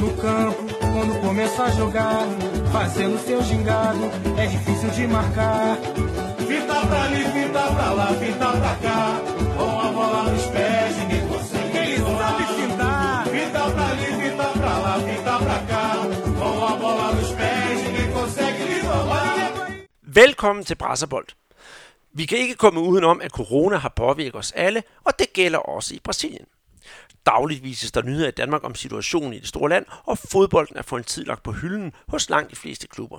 No campo, quando começa a jogar, fazendo seu gingado, é difícil de marcar. Fita pra ali, fita pra lá, fita pra cá, com a bola nos pés, ninguém consegue. Ele sabe fintar. Fita pra ali, fita pra lá, fita pra cá, com a bola nos pés, ninguém consegue lhe roubar. Velkommen til Brasserbold. Vi kan ikke komme udenom, at corona har påvirket os alle, og det gælder også i Brasilien. Dagligt vises der nyheder i Danmark om situationen i det store land, og fodbolden er for en tid lagt på hylden hos langt de fleste klubber.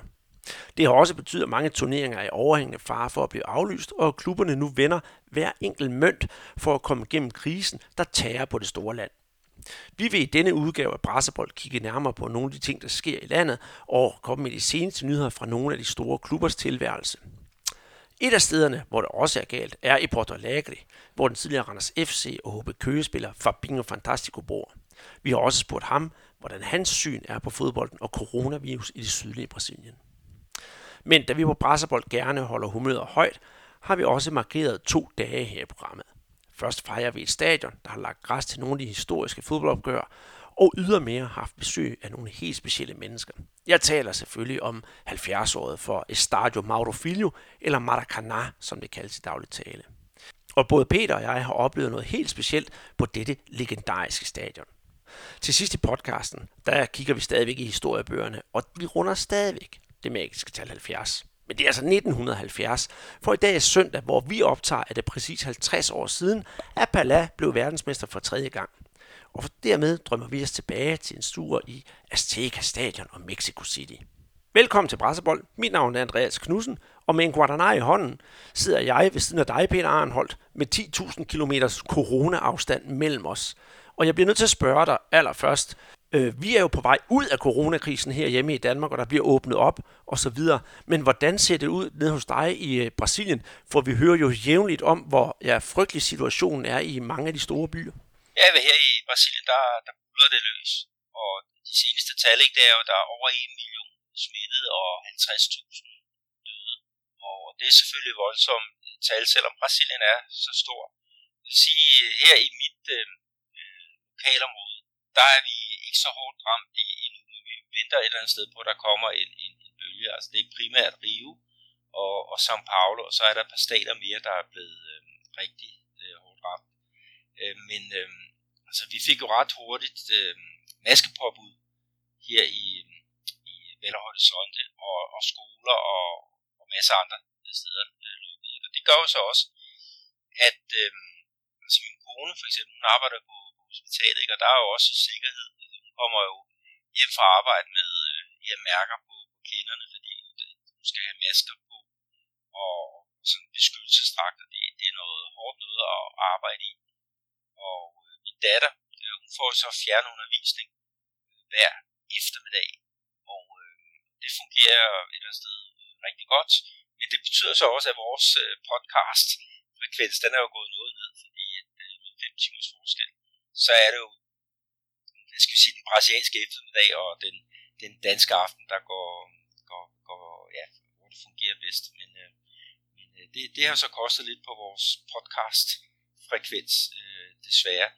Det har også betydet, at mange turneringer er i overhængende fare for at blive aflyst, og klubberne nu vender hver enkelt mønt for at komme gennem krisen, der tager på det store land. Vi vil i denne udgave af Brassebold kigge nærmere på nogle af de ting, der sker i landet, og komme med de seneste nyheder fra nogle af de store klubbers tilværelse. Et af stederne, hvor det også er galt, er i Porto Alegre, hvor den tidligere Randers FC og HB Køge-spiller Fabinho Fantastico bor. Vi har også spurgt ham, hvordan hans syn er på fodbolden og coronavirus i det sydlige Brasilien. Men da vi på Brasserbold gerne holder humøret højt, har vi også markeret to dage her i programmet. Først fejrer vi et stadion, der har lagt græs til nogle af de historiske fodboldopgør, og ydermere har haft besøg af nogle helt specielle mennesker. Jeg taler selvfølgelig om 70-året for Estadio Mauro Filho, eller Maracanã, som det kaldes i dagligt tale. Og både Peter og jeg har oplevet noget helt specielt på dette legendariske stadion. Til sidst i podcasten, der kigger vi stadigvæk i historiebøgerne, og vi runder stadigvæk det magiske tal 70. Men det er altså 1970, for i dag er søndag, hvor vi optager, at det præcis 50 år siden, at Pala blev verdensmester for tredje gang. Og dermed drømmer vi os tilbage til en tur i Azteca Stadion og Mexico City. Velkommen til Brassebold. Mit navn er Andreas Knudsen, og med en Guadana i hånden sidder jeg ved siden af dig, Peter Arnholdt, med 10.000 km corona-afstand mellem os. Og jeg bliver nødt til at spørge dig allerførst. Øh, vi er jo på vej ud af coronakrisen her hjemme i Danmark, og der bliver åbnet op og så videre. Men hvordan ser det ud nede hos dig i øh, Brasilien? For vi hører jo jævnligt om, hvor ja, frygtelig situationen er i mange af de store byer. Ja, her i Brasilien, der, der buller det løs. Og de seneste tal, ikke, det er jo, der er over 1 million smittede og 50.000 døde. Og det er selvfølgelig voldsomt øh, tal, selvom Brasilien er så stor. Det vil sige, øh, her i mit øh, øh, lokalområde, der er vi ikke så hårdt ramt i, endnu, men vi venter et eller andet sted på, at der kommer en, en, en bølge. Altså det er primært Rio og, og São Paulo, og så er der et par stater mere, der er blevet øh, rigtig øh, hårdt ramt. Øh, men øh, altså, vi fik jo ret hurtigt øh, maskepåbud her i, i Belo Horizonte, og, og skoler og, og masser af andre steder øh, lukket. Og det gør jo så også, at øh, altså min kone for eksempel, hun arbejder på, på hospitalet, ikke? og der er jo også sikkerhed. Altså, hun kommer jo hjem fra arbejde med øh, her mærker på, på kinderne, fordi hun øh, skal have masker på, og sådan beskyttelsesdragter, det, det er noget hårdt noget at arbejde i. Og øh, datter, øh, hun får så fjernundervisning øh, hver eftermiddag, og øh, det fungerer et eller andet sted øh, rigtig godt. Men det betyder så også, at vores øh, podcast frekvens, den er jo gået noget ned, fordi at, øh, med fem timers forskel, så er det jo jeg skal vi sige, den brasilianske eftermiddag og den, den danske aften, der går, går, går ja, hvor det fungerer bedst. Men, øh, men øh, det, det har så kostet lidt på vores podcast frekvens, øh, desværre.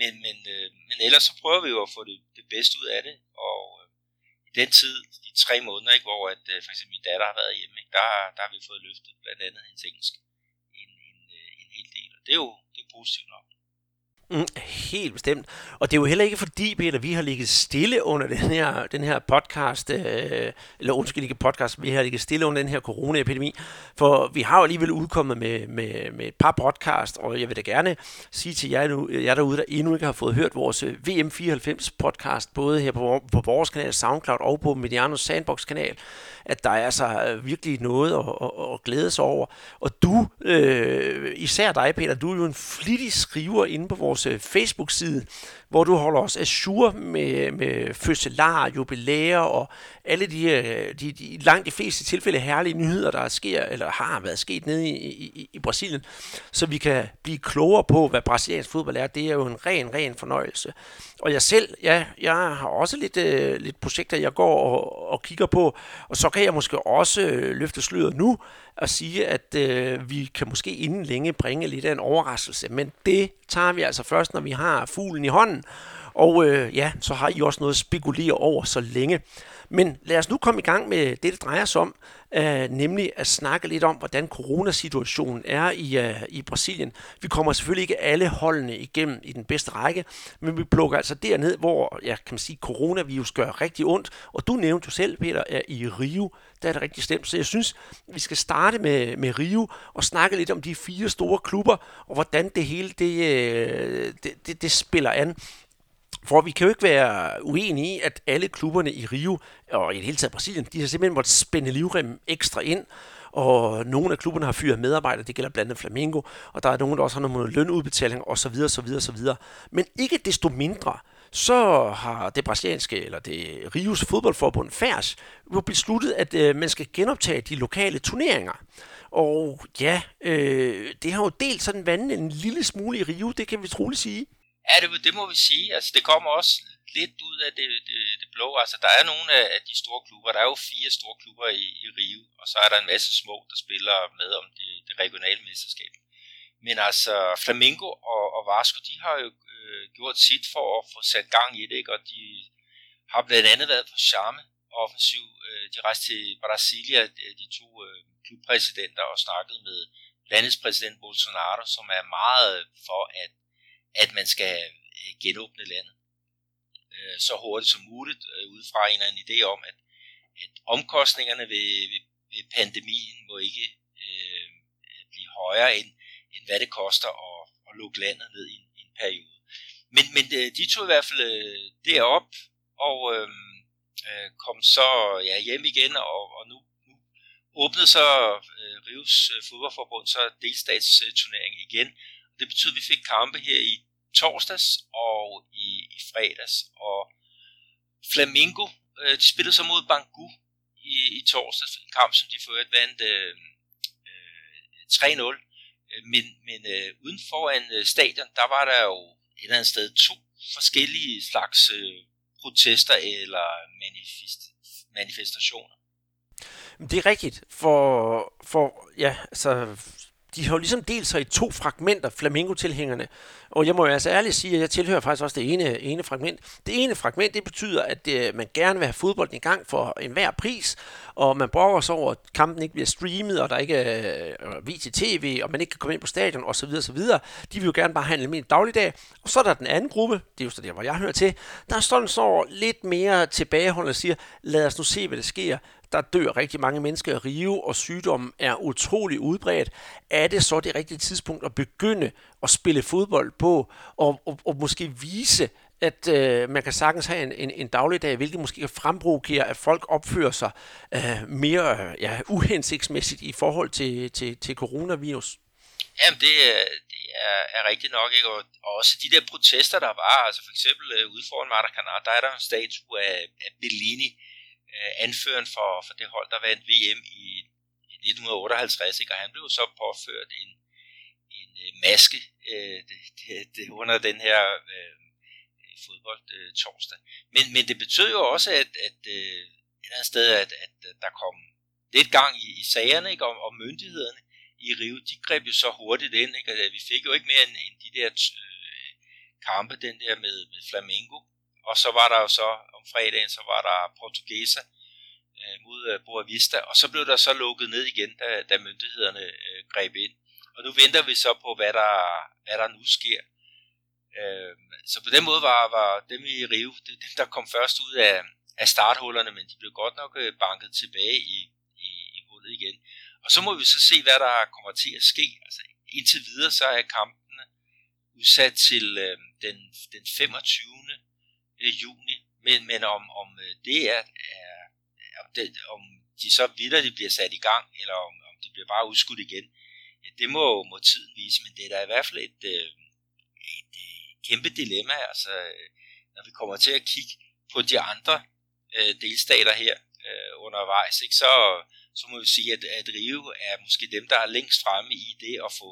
Men, men, øh, men ellers så prøver vi jo at få det, det bedste ud af det, og øh, i den tid, de tre måneder, ikke, hvor at, øh, for eksempel min datter har været hjemme, ikke, der, der har vi fået løftet blandt andet hendes engelsk en, en, øh, en hel del, og det er jo, det er positivt nok. Mm, helt bestemt. Og det er jo heller ikke fordi, Peter, vi har ligget stille under den her, den her podcast, øh, eller undskyld ikke podcast, vi har ligget stille under den her coronaepidemi, for vi har jo alligevel udkommet med, med, med et par podcast, og jeg vil da gerne sige til jer, nu, jer derude, der endnu ikke har fået hørt vores øh, VM94 podcast, både her på, på vores kanal SoundCloud og på Mediano Sandbox kanal, at der er altså virkelig noget at, at, at glæde sig over. Og du, øh, især dig Peter, du er jo en flittig skriver inde på vores øh, Facebook-side, hvor du holder os assur med, med fødselar, jubilæer og alle de, de, de, langt de fleste tilfælde herlige nyheder, der sker, eller har været sket nede i, i, i Brasilien, så vi kan blive klogere på, hvad brasiliansk fodbold er. Det er jo en ren, ren fornøjelse. Og jeg selv, ja, jeg har også lidt, øh, lidt projekter, jeg går og, og kigger på, og så kan jeg måske også øh, løfte sløret nu og sige, at øh, vi kan måske inden længe bringe lidt af en overraskelse, men det tager vi altså først, når vi har fuglen i hånden. Og øh, ja, så har I også noget at spekulere over så længe. Men lad os nu komme i gang med det, det drejer sig om, øh, nemlig at snakke lidt om, hvordan coronasituationen er i, øh, i Brasilien. Vi kommer selvfølgelig ikke alle holdene igennem i den bedste række, men vi plukker altså derned, hvor ja, kan man sige, coronavirus gør rigtig ondt. Og du nævnte jo selv, Peter, at i Rio, der er det rigtig stemt. Så jeg synes, vi skal starte med, med Rio og snakke lidt om de fire store klubber, og hvordan det hele det, øh, det, det, det spiller an. For vi kan jo ikke være uenige i, at alle klubberne i Rio, og i det hele taget Brasilien, de har simpelthen måttet spænde livrem ekstra ind, og nogle af klubberne har fyret medarbejdere, det gælder blandt andet Flamingo, og der er nogen, der også har nogle lønudbetaling osv. osv. osv. Men ikke desto mindre, så har det brasilianske, eller det Rios fodboldforbund, FERS, jo besluttet, at øh, man skal genoptage de lokale turneringer. Og ja, øh, det har jo delt sådan vandet en lille smule i Rio, det kan vi troligt sige. Ja, det, det må vi sige. Altså, det kommer også lidt ud af det, det, det blå. Altså, der er nogle af de store klubber. Der er jo fire store klubber i, i Rio, og så er der en masse små, der spiller med om det, det regionale mesterskab. Men altså, Flamengo og, og Vasco, de har jo øh, gjort sit for at få sat gang i det, ikke? og de har blandt andet været på charme offensiv. Øh, de rejste til Brasilia, de to øh, klubpræsidenter, og snakkede med landets præsident Bolsonaro, som er meget for, at at man skal øh, genåbne landet øh, så hurtigt som muligt, øh, ud fra en eller anden idé om, at, at omkostningerne ved, ved, ved pandemien må ikke øh, blive højere end, end hvad det koster at, at lukke landet ned i en, i en periode. Men, men øh, de tog i hvert fald øh, derop og øh, kom så ja, hjem igen, og, og nu, nu åbnede så øh, Rives fodboldforbund så delstatsturnering igen, det betyder, at vi fik kampe her i torsdags og i, i fredags. Og Flamingo, øh, de spillede så mod Bangu i, i torsdags, en kamp, som de førte vandt øh, øh, 3-0. Øh, men, men øh, uden foran øh, stadion, der var der jo et eller andet sted to forskellige slags øh, protester eller manifest, manifestationer. Det er rigtigt, for, for ja, altså, de har jo ligesom delt sig i to fragmenter, Flamingo-tilhængerne. Og jeg må jo altså ærligt sige, at jeg tilhører faktisk også det ene, ene fragment. Det ene fragment, det betyder, at det, man gerne vil have fodbolden i gang for enhver pris, og man brokker sig over, at kampen ikke bliver streamet, og der ikke øh, er vist vis i tv, og man ikke kan komme ind på stadion, osv. osv. De vil jo gerne bare have en almindelig dagligdag. Og så er der den anden gruppe, det er jo så der, hvor jeg hører til, der står så lidt mere tilbageholdende og siger, lad os nu se, hvad der sker der dør rigtig mange mennesker i Rio, og sygdommen er utrolig udbredt. Er det så det rigtige tidspunkt at begynde at spille fodbold på, og, og, og måske vise, at øh, man kan sagtens have en, en, en dagligdag, hvilket måske kan fremprovokere, at folk opfører sig øh, mere ja, uhensigtsmæssigt i forhold til, til, til coronavirus. Jamen, det, øh, det er, er rigtigt nok, ikke? Og, og også de der protester, der var, altså for eksempel øh, ude foran Maracanã, der er der en statue af, af Bellini, øh, Øh, anføreren for, for det hold, der vandt VM i, i 1958, ikke? og han blev så påført en, en øh, maske øh, det, det, det, under den her øh, fodbold øh, torsdag. Men, men det betød jo også, at, at øh, et eller andet sted, at, at, at der kom lidt gang i, i sagerne, ikke? Og, og myndighederne i Rio, de greb jo så hurtigt ind, ikke? Og vi fik jo ikke mere end, end de der øh, kampe, den der med, med Flamengo, og så var der jo så om fredagen, så var der Portugesa øh, mod øh, Boa Vista, og så blev der så lukket ned igen, da, da myndighederne øh, greb ind. Og nu venter vi så på, hvad der, hvad der nu sker. Øh, så på den måde var, var dem i Rio, det, dem der kom først ud af, af starthullerne, men de blev godt nok øh, banket tilbage i, i, i hullet igen. Og så må vi så se, hvad der kommer til at ske. Altså indtil videre, så er kampene udsat til øh, den, den 25 øh, juni, men, men om, om øh, det er, er om, det, om de så videre bliver sat i gang, eller om, om det bliver bare udskudt igen, ja, det må, må tiden vise, men det er da i hvert fald et, øh, et, et øh, kæmpe dilemma, altså øh, når vi kommer til at kigge på de andre øh, delstater her øh, undervejs, ikke, så, så må vi sige, at, at Rio er måske dem, der er længst fremme i det at få,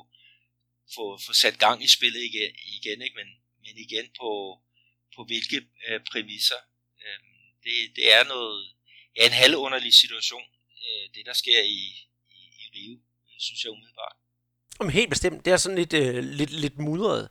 få, få sat gang i spillet igen, igen ikke? Men, men igen på, på hvilke øh, præmisser. Øh, det, det er noget, ja, en halvunderlig situation, øh, det der sker i, i, i Rio, øh, synes jeg umiddelbart. Om helt bestemt. Det er sådan lidt, øh, lidt, lidt mudret.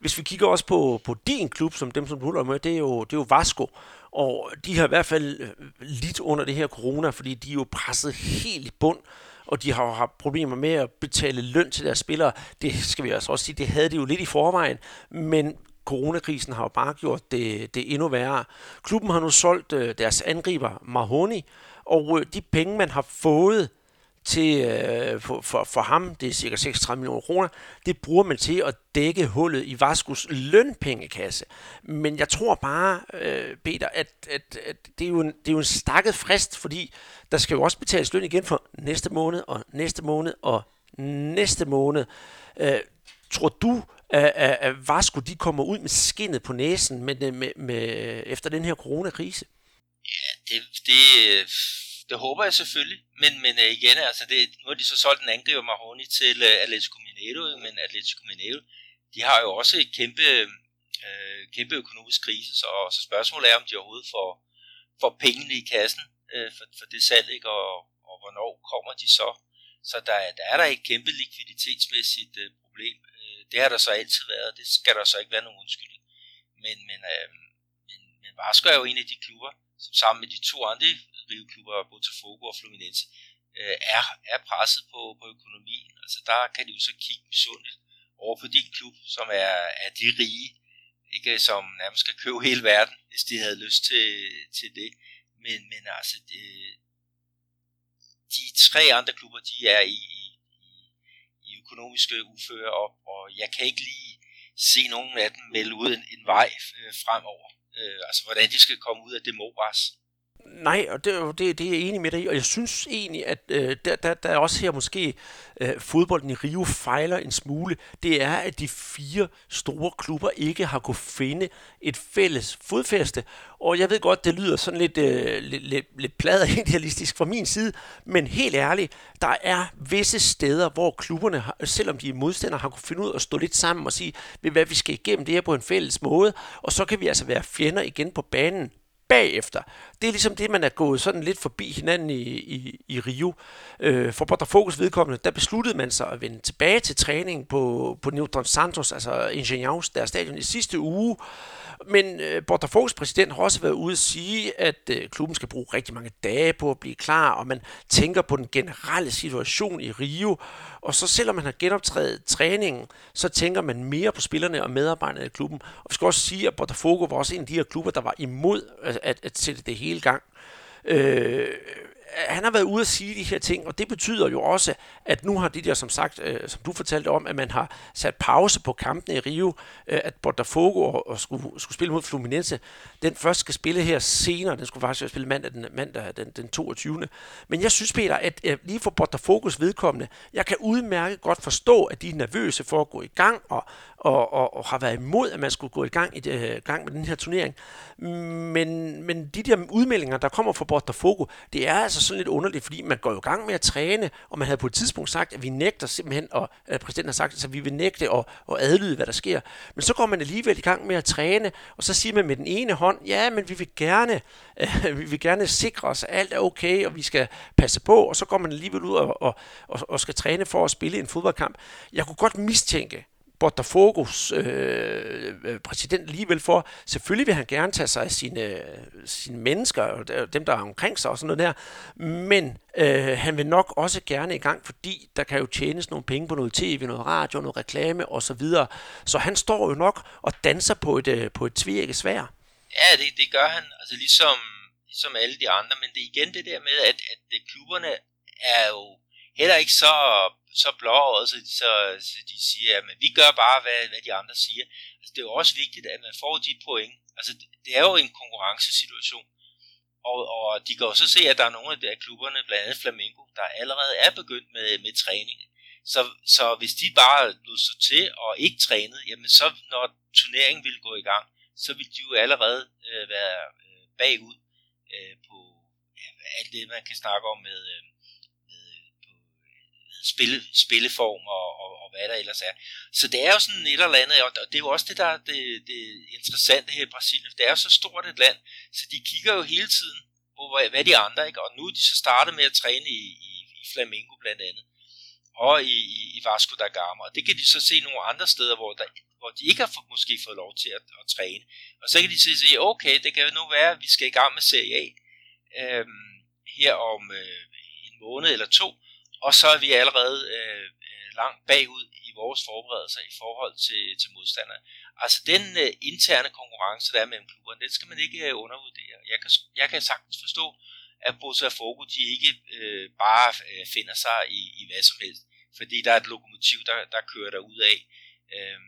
hvis vi kigger også på, på din klub, som dem, som du holder med, det er jo, det er jo Vasco. Og de har i hvert fald øh, lidt under det her corona, fordi de er jo presset helt i bund og de har jo haft problemer med at betale løn til deres spillere. Det skal vi altså også sige, det havde de jo lidt i forvejen, men coronakrisen har jo bare gjort det, det endnu værre. Klubben har nu solgt øh, deres angriber Mahoney, og øh, de penge, man har fået til, øh, for, for, for ham, det er cirka 36 millioner kroner, det bruger man til at dække hullet i Vascos lønpengekasse. Men jeg tror bare, øh, Peter, at, at, at det, er jo en, det er jo en stakket frist, fordi der skal jo også betales løn igen for næste måned, og næste måned, og næste måned. Øh, tror du, øh, øh, var Vasco de kommer ud med skinnet på næsen med, med, med, efter den her coronakrise? Ja, det, det det håber jeg selvfølgelig, men, men øh, igen, altså det, nu har de så solgt en angriber Mahoney til uh, Atletico Mineiro, men Atletico Mineiro, de har jo også et kæmpe, øh, kæmpe økonomisk krise, så, så spørgsmålet er, om de overhovedet får, får pengene i kassen øh, for, for det salg, ikke? Og, og hvornår kommer de så? Så der, der er der et kæmpe likviditetsmæssigt øh, problem. Det har der så altid været, det skal der så ikke være nogen undskyldning. Men, men, øh, men, men Vasco er jo en af de klubber, som sammen med de to andre riveklubber, Botafogo og Fluminense, øh, er, er presset på, på økonomien. Altså der kan de jo så kigge misundeligt over på din klub, som er, er de rige, ikke, som nærmest skal købe hele verden, hvis de havde lyst til, til det. Men, men altså, det, de tre andre klubber, de er i, i økonomiske uføre, og, og jeg kan ikke lige se nogen af dem melde ud en, en vej øh, fremover. Øh, altså, hvordan de skal komme ud af det moras. Nej, og det, det, det er jeg enig med dig i, og jeg synes egentlig, at øh, der, der, der er også her måske øh, fodbolden i Rio fejler en smule. Det er, at de fire store klubber ikke har kunne finde et fælles fodfæste, og jeg ved godt, det lyder sådan lidt, øh, lidt, lidt, lidt og idealistisk fra min side, men helt ærligt, der er visse steder, hvor klubberne, har, selvom de er modstandere, har kunne finde ud af at stå lidt sammen og sige, ved hvad vi skal igennem det her på en fælles måde, og så kan vi altså være fjender igen på banen bagefter. Det er ligesom det, man er gået sådan lidt forbi hinanden i, i, i Rio. Øh, for Botafogo's vedkommende, der besluttede man sig at vende tilbage til træning på, på Neutron Santos, altså Ingenieurs, der stadion i sidste uge, men øh, Botafogo's præsident har også været ude at sige, at øh, klubben skal bruge rigtig mange dage på at blive klar, og man tænker på den generelle situation i Rio. Og så selvom man har genoptrædet træningen, så tænker man mere på spillerne og medarbejderne i klubben. Og vi skal også sige, at Botafogo var også en af de her klubber, der var imod at, at, at sætte det hele i gang. Øh, han har været ude at sige de her ting, og det betyder jo også, at nu har de der, som sagt, øh, som du fortalte om, at man har sat pause på kampene i Rio, øh, at Botafogo og, og skulle, skulle spille mod Fluminense, den først skal spille her senere, den skulle faktisk spille mandag den, mandag den, den 22. Men jeg synes, Peter, at øh, lige for Botafogos vedkommende, jeg kan udmærket godt forstå, at de er nervøse for at gå i gang, og, og, og, og har været imod, at man skulle gå i gang, i øh, gang med den her turnering. Men, men de der udmeldinger, der kommer fra Botafogo, det er altså sådan lidt underligt, fordi man går jo i gang med at træne, og man havde på et tidspunkt sagt, at vi nægter simpelthen, og øh, præsidenten har sagt, at vi vil nægte og, og adlyde, hvad der sker. Men så går man alligevel i gang med at træne, og så siger man med den ene hånd, ja, men vi vil gerne, øh, vi vil gerne sikre os, at alt er okay, og vi skal passe på, og så går man alligevel ud og, og, og, og skal træne for at spille en fodboldkamp. Jeg kunne godt mistænke, Botafogos øh, øh, præsident alligevel for, selvfølgelig vil han gerne tage sig af sine, sine mennesker, og dem der er omkring sig og sådan noget der, men øh, han vil nok også gerne i gang, fordi der kan jo tjenes nogle penge på noget tv, noget radio, noget reklame osv. Så, videre. så han står jo nok og danser på et, øh, på et tvirke svær. Ja, det, det gør han, altså ligesom, ligesom alle de andre, men det er igen det der med, at, at øh, klubberne er jo heller ikke så, så blåret, så, så, så de siger, at vi gør bare, hvad, hvad de andre siger. Altså, det er jo også vigtigt, at man får de point. Altså, det er jo en konkurrencesituation. Og, og de kan også se, at der er nogle af klubberne, blandt andet Flamengo, der allerede er begyndt med, med træning. Så, så hvis de bare lod sig til og ikke trænede, jamen så når turneringen ville gå i gang, så ville de jo allerede øh, være øh, bagud øh, på ja, alt det, man kan snakke om med, øh, spille, spilleform og, og, og hvad der ellers er. Så det er jo sådan et eller andet, og det er jo også det, der er det, det interessante her i Brasilien. Det er jo så stort et land, så de kigger jo hele tiden på, hvad, de andre, ikke? og nu er de så startet med at træne i, i, i Flamengo blandt andet. og i, i, i Vasco da Gama. Og det kan de så se nogle andre steder, hvor, der, hvor de ikke har fået, måske fået lov til at, at træne. Og så kan de så sige, okay, det kan jo nu være, at vi skal i gang med Serie A øhm, her om øh, en måned eller to, og så er vi allerede øh, øh, langt bagud i vores forberedelser i forhold til, til modstandere. Altså den øh, interne konkurrence, der er mellem klubberne, den skal man ikke øh, undervurdere. Jeg kan, jeg kan sagtens forstå, at Botafogo de ikke øh, bare øh, finder sig i, i hvad som helst, fordi der er et lokomotiv, der, der kører der ud af, øh,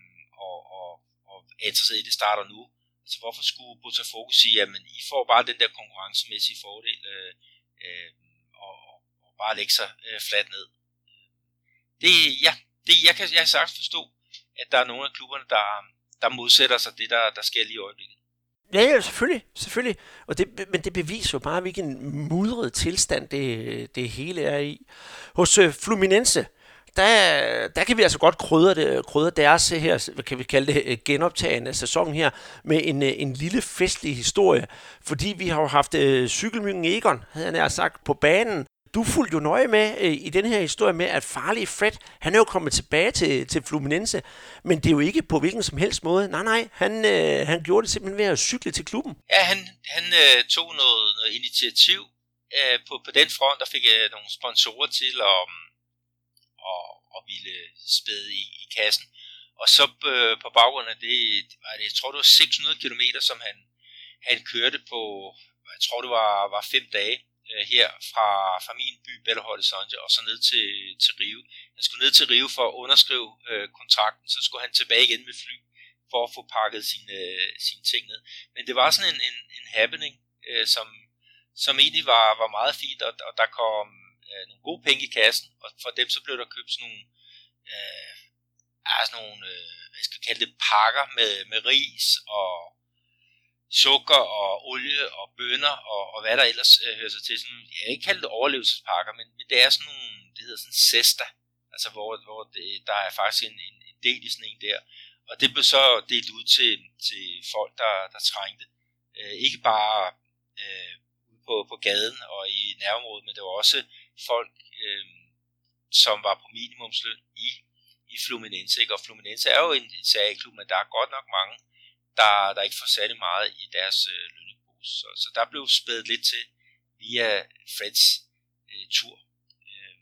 og, og, og er det starter nu. Altså hvorfor skulle Botafogo sige, at I får bare den der konkurrencemæssige fordel, øh, øh, bare lægge sig øh, fladt ned det, ja, det, jeg, kan, jeg kan sagtens forstå, at der er nogle af klubberne, der, der modsætter sig det, der, der sker lige i øjeblikket. Ja, ja, selvfølgelig, selvfølgelig. Og det, men det beviser jo bare, hvilken mudret tilstand det, det hele er i. Hos øh, Fluminense, der, der kan vi altså godt krydre, det, krydre deres øh, her, hvad kan vi kalde det, øh, genoptagende sæson her, med en, øh, en lille festlig historie. Fordi vi har jo haft øh, cykelmyggen Egon, havde jeg sagt, på banen, du fulgte jo nøje med øh, i den her historie med, at farlige Fred, han er jo kommet tilbage til, til Fluminense, men det er jo ikke på hvilken som helst måde. Nej, nej, han, øh, han gjorde det simpelthen ved at cykle til klubben. Ja, han, han øh, tog noget, noget initiativ øh, på, på den front, der fik øh, nogle sponsorer til at, um, og, og ville spæde i, i kassen. Og så øh, på baggrund af det, jeg tror det var 600 km, som han, han kørte på, jeg tror det var, var fem dage øh, her fra, fra min by Belo Horizonte og så ned til, til Rio. Han skulle ned til Rio for at underskrive øh, kontrakten, så skulle han tilbage igen med fly for at få pakket sine, øh, sine ting ned. Men det var sådan en, en, en happening, øh, som, som egentlig var, var meget fint, og, og der kom øh, nogle gode penge i kassen, og for dem så blev der købt sådan nogle, øh, altså nogle øh, hvad skal vi kalde det, pakker med, med ris og sukker og olie og bønner og, og hvad der ellers øh, hører sig til. Sådan, jeg kan ikke kalde det overlevelsespakker, men, men det er sådan nogle, det hedder sådan cesta, altså hvor, hvor det, der er faktisk en, en, en del i sådan en der. Og det blev så delt ud til, til folk, der, der trængte. Øh, ikke bare øh, på, på gaden og i nærområdet, men det var også folk, øh, som var på minimumsløn i, i Fluminense. Ikke? Og Fluminense er jo en, en særlig men der er godt nok mange der, der ikke får særlig meget i deres øh, lønnepose. Så, så der blev spædet lidt til via Freds øh, tur. Øh,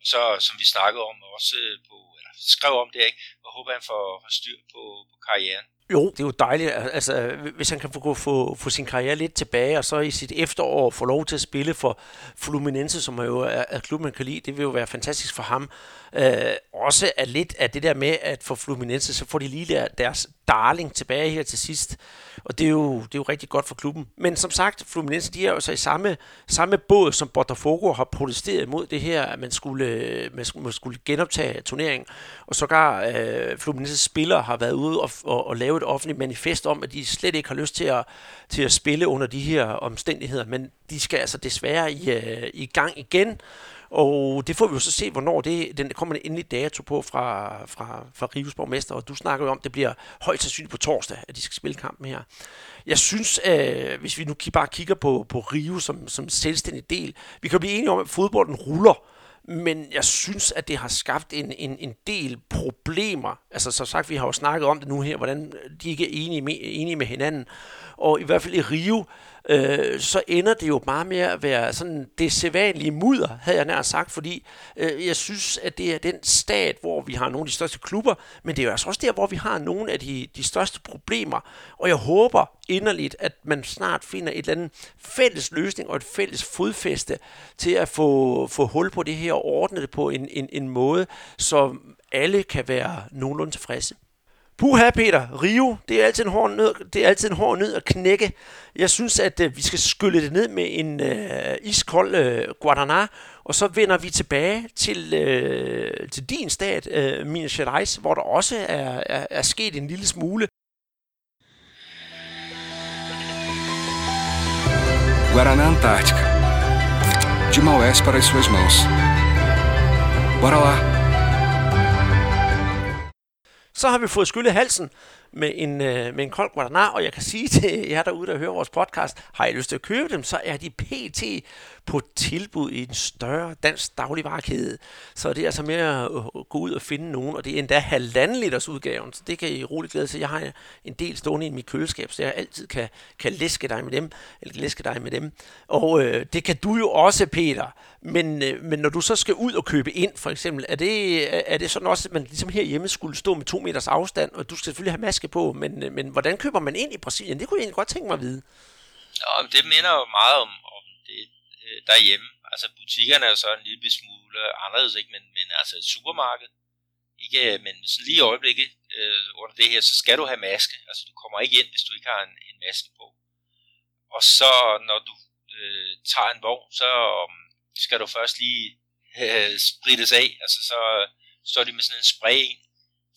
og så, som vi snakkede om også på, eller skrev om det, ikke? og håber han får, får styr på, på karrieren. Jo, det er jo dejligt. Altså, hvis han kan få, få, få sin karriere lidt tilbage, og så i sit efterår få lov til at spille for Fluminense, som er jo er, er klubben, man kan lide, det vil jo være fantastisk for ham. Øh, også er lidt af det der med, at for Fluminense, så får de lige der, deres darling tilbage her til sidst. Og det er, jo, det er jo rigtig godt for klubben. Men som sagt, Fluminense, de er jo så i samme, samme båd, som Botafogo har protesteret imod det her, at man skulle, øh, man skulle genoptage turneringen. Og sågar øh, Fluminense spillere har været ude og, og, og lave et offentligt manifest om, at de slet ikke har lyst til at, til at spille under de her omstændigheder. Men de skal altså desværre i, øh, i gang igen. Og det får vi jo så se, hvornår det, den kommer en endelig dato på fra, fra, fra Rives borgmester, og du snakker jo om, at det bliver højst sandsynligt på torsdag, at de skal spille kampen her. Jeg synes, øh, hvis vi nu bare kigger på, på Rio som, som selvstændig del, vi kan blive enige om, at fodbolden ruller, men jeg synes, at det har skabt en, en, en del problemer. Altså, som sagt, vi har jo snakket om det nu her, hvordan de ikke er enige med, enige med hinanden. Og i hvert fald i Rio, øh, så ender det jo bare med at være sådan det sædvanlige mudder, havde jeg nær sagt, fordi øh, jeg synes, at det er den stat, hvor vi har nogle af de største klubber, men det er jo altså også der, hvor vi har nogle af de, de største problemer, og jeg håber inderligt, at man snart finder et eller andet fælles løsning og et fælles fodfæste til at få, få hul på det her og ordne det på en, en, en måde, så alle kan være nogenlunde tilfredse. Puha, Peter. Rio, det er altid en hård nød, det er altid en hård nød at knække. Jeg synes, at uh, vi skal skylle det ned med en uh, iskold uh, Guadana, og så vender vi tilbage til, uh, til din stat, uh, Minas Gerais, hvor der også er, er, er sket en lille smule. Guaraná Antártica. De Maués para as suas mãos. Bora lá! Så har vi fået skyllet halsen med en, øh, med en kold guaraná, og jeg kan sige til jer derude, der hører vores podcast, har I lyst til at købe dem, så er de pt. på tilbud i en større dansk dagligvarekæde. Så det er altså mere at gå ud og finde nogen, og det er endda halvanden liters udgaven, så det kan I roligt glæde sig. Jeg har en del stående i mit køleskab, så jeg altid kan, kan læske dig med dem, eller læske dig med dem. Og øh, det kan du jo også, Peter. Men, øh, men når du så skal ud og købe ind, for eksempel, er det, er det sådan også, at man ligesom herhjemme skulle stå med to meters afstand, og du skal selvfølgelig have maske på, men, øh, men hvordan køber man ind i Brasilien? Det kunne jeg egentlig godt tænke mig at vide. Ja, det minder jo meget om, om det øh, derhjemme. Altså butikkerne er jo så en lille smule anderledes, ikke? Men, men altså et supermarked, ikke, men sådan lige i øjeblikket øh, under det her, så skal du have maske. Altså du kommer ikke ind, hvis du ikke har en, en maske på. Og så når du øh, tager en vogn, så um, skal du først lige øh, sprittes af. Altså så står de med sådan en spray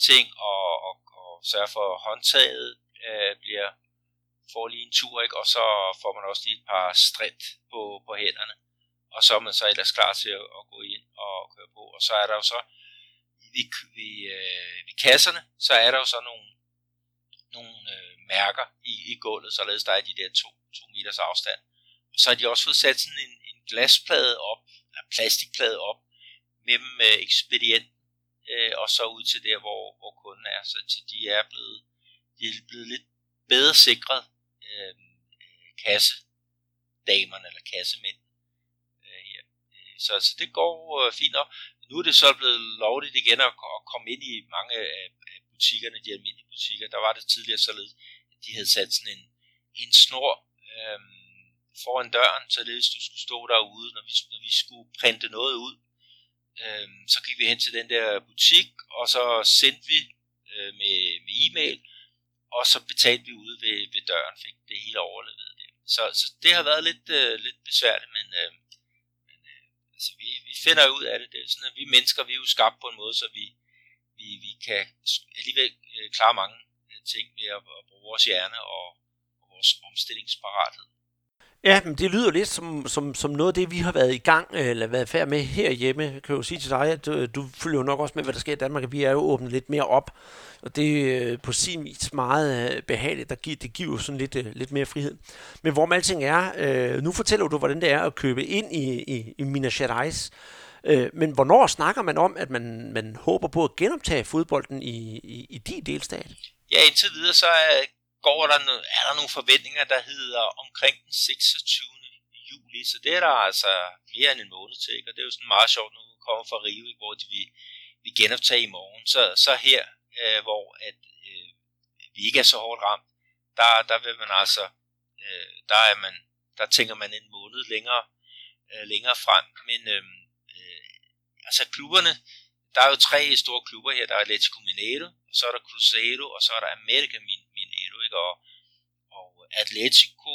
ting og, og, og sørger for håndtaget øh, bliver får lige en tur, ikke? og så får man også lige et par strid på, på hænderne, og så er man så ellers klar til at, at gå ind og køre på, og så er der jo så ved, ved, øh, ved kasserne, så er der jo så nogle, nogle øh, mærker i, i gulvet, således der er de der to, to meters afstand. Og så har de også fået sat sådan en glasplade op, eller plastikplade op, mellem øh, ekspedient øh, og så ud til der, hvor, hvor kunden er. Så de er blevet, de er blevet lidt bedre sikret øh, kassedamerne eller kassemænd øh, ja. Øh, så, så det går øh, fint op. Nu er det så blevet lovligt igen at, at komme ind i mange af, af butikkerne, de almindelige butikker. Der var det tidligere således, at de havde sat sådan en, en snor øh, foran døren, så hvis du skulle stå derude, når vi, når vi skulle printe noget ud, øh, så gik vi hen til den der butik, og så sendte vi øh, med, med e-mail, og så betalte vi ude ved, ved døren, fik det hele overlevet der. Så, så det har været lidt, øh, lidt besværligt, men, øh, men øh, altså, vi, vi finder ud af det. Det er sådan, at vi mennesker, vi er jo skabt på en måde, så vi, vi, vi kan alligevel øh, klare mange øh, ting ved at, at bruge vores hjerne og, og vores omstillingsparathed. Ja, men det lyder lidt som, som, som noget af det, vi har været i gang, øh, eller været færd med herhjemme. Jeg kan jo sige til dig, at du, du følger jo nok også med, hvad der sker i Danmark, at vi er jo åbnet lidt mere op. Og det er på sin vis meget behageligt. Der giver, det giver jo sådan lidt, lidt mere frihed. Men hvor med alting er, nu fortæller du, hvordan det er at købe ind i, i, i Minas Gerais. Men hvornår snakker man om, at man, man håber på at genoptage fodbolden i, i, i din delstat? Ja, indtil videre så er går der, er der nogle forventninger, der hedder omkring den 26. juli, så det er der altså mere end en måned til, ikke? og det er jo sådan meget sjovt, nu kommer fra Rio, ikke? hvor de vil, vil genoptage i morgen. Så, så her, øh, hvor at, øh, vi ikke er så hårdt ramt, der, der vil man altså, øh, der, er man, der tænker man en måned længere, øh, længere frem, men øh, øh, altså klubberne, der er jo tre store klubber her, der er Atletico Mineiro, så er der Cruzeiro, og så er der America og, og Atletico,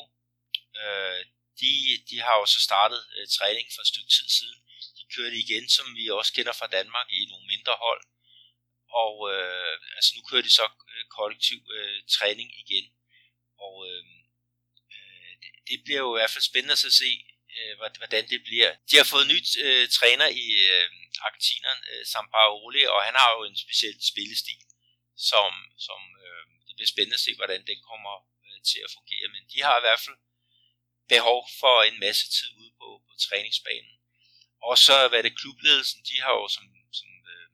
øh, de, de har jo så startet øh, træning for et stykke tid siden. De kørte igen, som vi også kender fra Danmark, i nogle mindre hold. Og øh, altså nu kører de så øh, kollektiv øh, træning igen. Og øh, øh, det, det bliver jo i hvert fald spændende at se, øh, hvordan det bliver. De har fået nyt øh, træner i øh, argentineren, øh, Sampaoli, og han har jo en speciel spillestil, som, som øh, bliver spændende at se, hvordan den kommer øh, til at fungere. Men de har i hvert fald behov for en masse tid ude på, på træningsbanen. Og så hvad det klubledelsen, de har jo, som, som øh,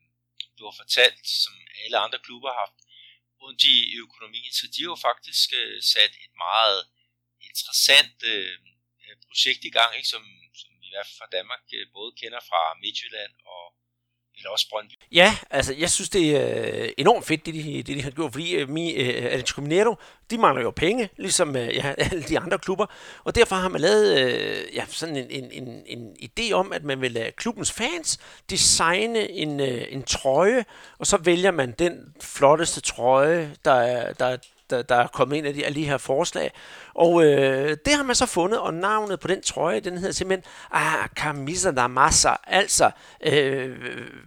du har fortalt, som alle andre klubber har haft, rundt i økonomien, så de har jo faktisk øh, sat et meget interessant øh, projekt i gang, ikke, som, som i hvert fald fra Danmark øh, både kender fra Midtjylland og eller også Brøndby. Ja, altså jeg synes, det er øh, enormt fedt, det de, det, de har gjort, fordi uh, mi, uh, Atletico Mineiro, de mangler jo penge, ligesom uh, ja, alle de andre klubber, og derfor har man lavet uh, ja, sådan en, en, en, en idé om, at man vil lade klubbens fans designe en, uh, en trøje, og så vælger man den flotteste trøje, der, der, der, der er kommet ind af de, af de her forslag. Og øh, det har man så fundet, og navnet på den trøje, den hedder simpelthen ah, Camisa da Massa, altså øh,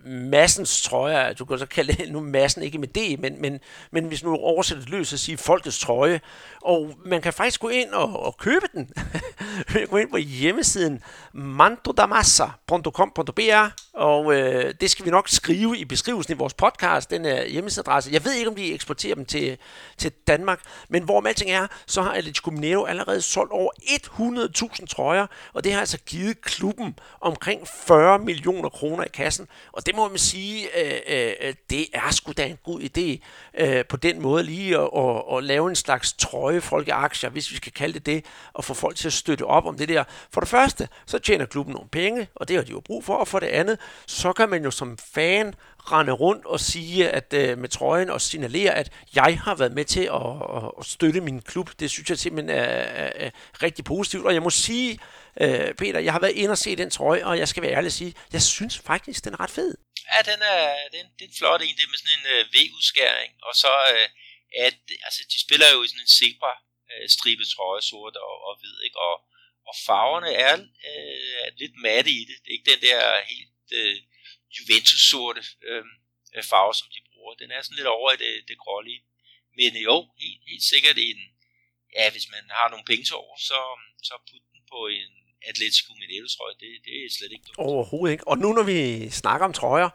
massens trøje. Du kan så kalde det nu massen, ikke med det, men, men, men hvis nu oversætter det løs, så sige folkets trøje. Og man kan faktisk gå ind og, og købe den. gå ind på hjemmesiden mandodamassa.com.br Og øh, det skal vi nok skrive i beskrivelsen i vores podcast, den er hjemmesideadresse. Jeg ved ikke, om de eksporterer dem til, til Danmark, men hvor alting er, så har Atletico Mineiro allerede solgt over 100.000 trøjer, og det har altså givet klubben omkring 40 millioner kroner i kassen. Og det må man sige, øh, øh, øh, det er sgu da en god idé øh, på den måde lige at, at, at lave en slags trøje folkeaktier, hvis vi skal kalde det det, og få folk til at støtte op om det der. For det første, så tjener klubben nogle penge, og det har de jo brug for, og for det andet, så kan man jo som fan rende rundt og sige at øh, med trøjen og signalere, at jeg har været med til at, at, at støtte min klub. Det synes jeg simpelthen er, er, er rigtig positivt. Og jeg må sige, øh, Peter, jeg har været inde og se den trøje, og jeg skal være ærlig og sige, jeg synes faktisk, den er ret fed. Ja, den er, den, det er en flot en, det er med sådan en øh, V-udskæring, og så øh, at, altså, de spiller jo i sådan en zebra øh, stribet trøje, sort og, og hvid, ikke? Og, og farverne er øh, lidt matte i det. Det er ikke den der helt øh, Juventus-sorte øhm, øh, farve, som de bruger. Den er sådan lidt over i det, det grålige. Men jo, helt, helt sikkert en, ja, hvis man har nogle penge til over, så, så put den på en Atletico Mineiro trøje, det, det er slet ikke dumt. Overhovedet ikke. Og nu når vi snakker om trøjer,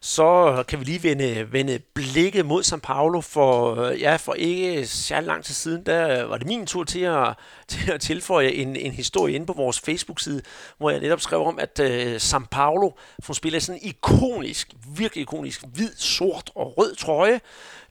så kan vi lige vende, vende blikket mod São Paulo, for, ja, for ikke særlig lang tid siden, der var det min tur til at, til at tilføje en, en historie inde på vores Facebook-side, hvor jeg netop skrev om, at uh, São Paulo får spiller sådan en ikonisk, virkelig ikonisk, hvid, sort og rød trøje,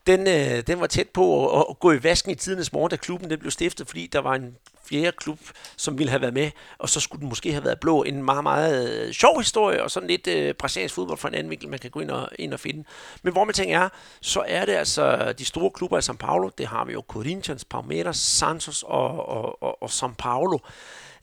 den, øh, den var tæt på at, at gå i vasken i tidernes morgen, da klubben den blev stiftet, fordi der var en fjerde klub, som ville have været med, og så skulle den måske have været blå. En meget, meget øh, sjov historie, og sådan lidt øh, brasiliansk fodbold fra en anden vinkel, man kan gå ind og, ind og finde. Men hvor man tænker er, så er det altså de store klubber i São Paulo, det har vi jo Corinthians, Palmeiras, Santos og, og, og, og São Paulo.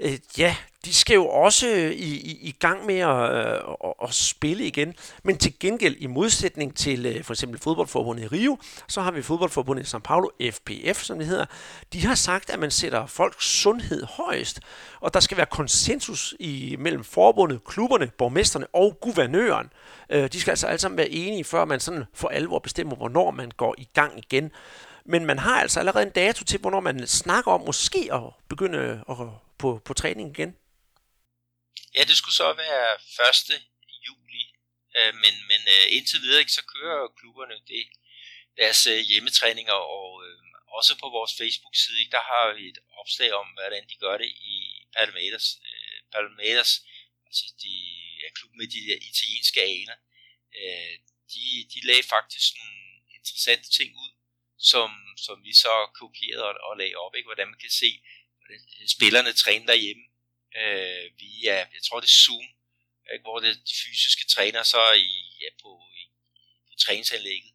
Øh, ja, de skal jo også øh, i, i, i gang med at, øh, at, at spille igen. Men til gengæld, i modsætning til øh, for eksempel fodboldforbundet i Rio, så har vi fodboldforbundet i São Paulo, FPF som det hedder. De har sagt, at man sætter folks sundhed højst, og der skal være konsensus i, mellem forbundet, klubberne, borgmesterne og guvernøren. De skal altså alle sammen være enige, før man sådan for alvor bestemmer, hvornår man går i gang igen. Men man har altså allerede en dato til, hvornår man snakker om måske at begynde at, på, på træning igen. Ja, det skulle så være 1. juli, øh, men, men øh, indtil videre ikke, så kører klubberne det, deres øh, hjemmetræninger, og øh, også på vores Facebook-side, der har vi et opslag om, hvordan de gør det i Palmeiras. Øh, Palmeiras, altså de er klubben med de der italienske aner, øh, de, de lagde faktisk nogle interessante ting ud, som, som vi så kopierede og, og lagde op, ikke? hvordan man kan se, Øh, spillerne træner derhjemme. Øh, via, jeg tror det er Zoom, ikke, hvor det de fysiske træner så i, ja, på, i, på træningsanlægget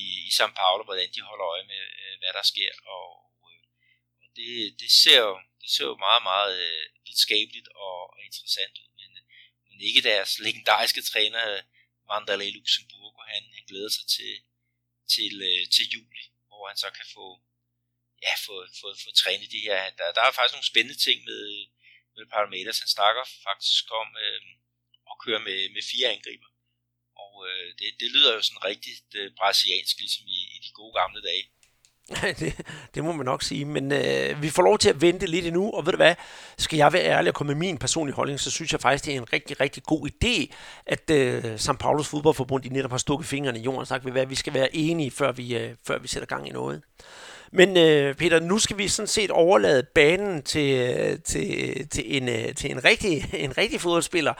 i, i São Paulo, hvordan de holder øje med, øh, hvad der sker, og, øh, og det, det, ser jo, det ser jo meget, meget øh, videnskabeligt og, og interessant ud, men, øh, men ikke deres legendariske træner, Vanderlei Luxemburgo, han, han glæder sig til, til, øh, til juli, hvor han så kan få, ja, få, få, få trænet de her. Der, der er faktisk nogle spændende ting med, med Parameters. Han snakker faktisk om øh, at køre med, med fire angriber. Og øh, det, det lyder jo sådan rigtigt øh, brasiliansk, ligesom i, i de gode gamle dage. det, det må man nok sige, men øh, vi får lov til at vente lidt endnu, og ved du hvad, skal jeg være ærlig og komme med min personlige holdning, så synes jeg faktisk, det er en rigtig, rigtig god idé, at øh, St. Paulus fodboldforbund, de netop har stukket fingrene i jorden og sagt, at vi skal være enige, før vi, øh, før vi sætter gang i noget. Men øh, Peter, nu skal vi sådan set overlade banen til, øh, til, til, en, øh, til en, rigtig, en rigtig fodboldspiller,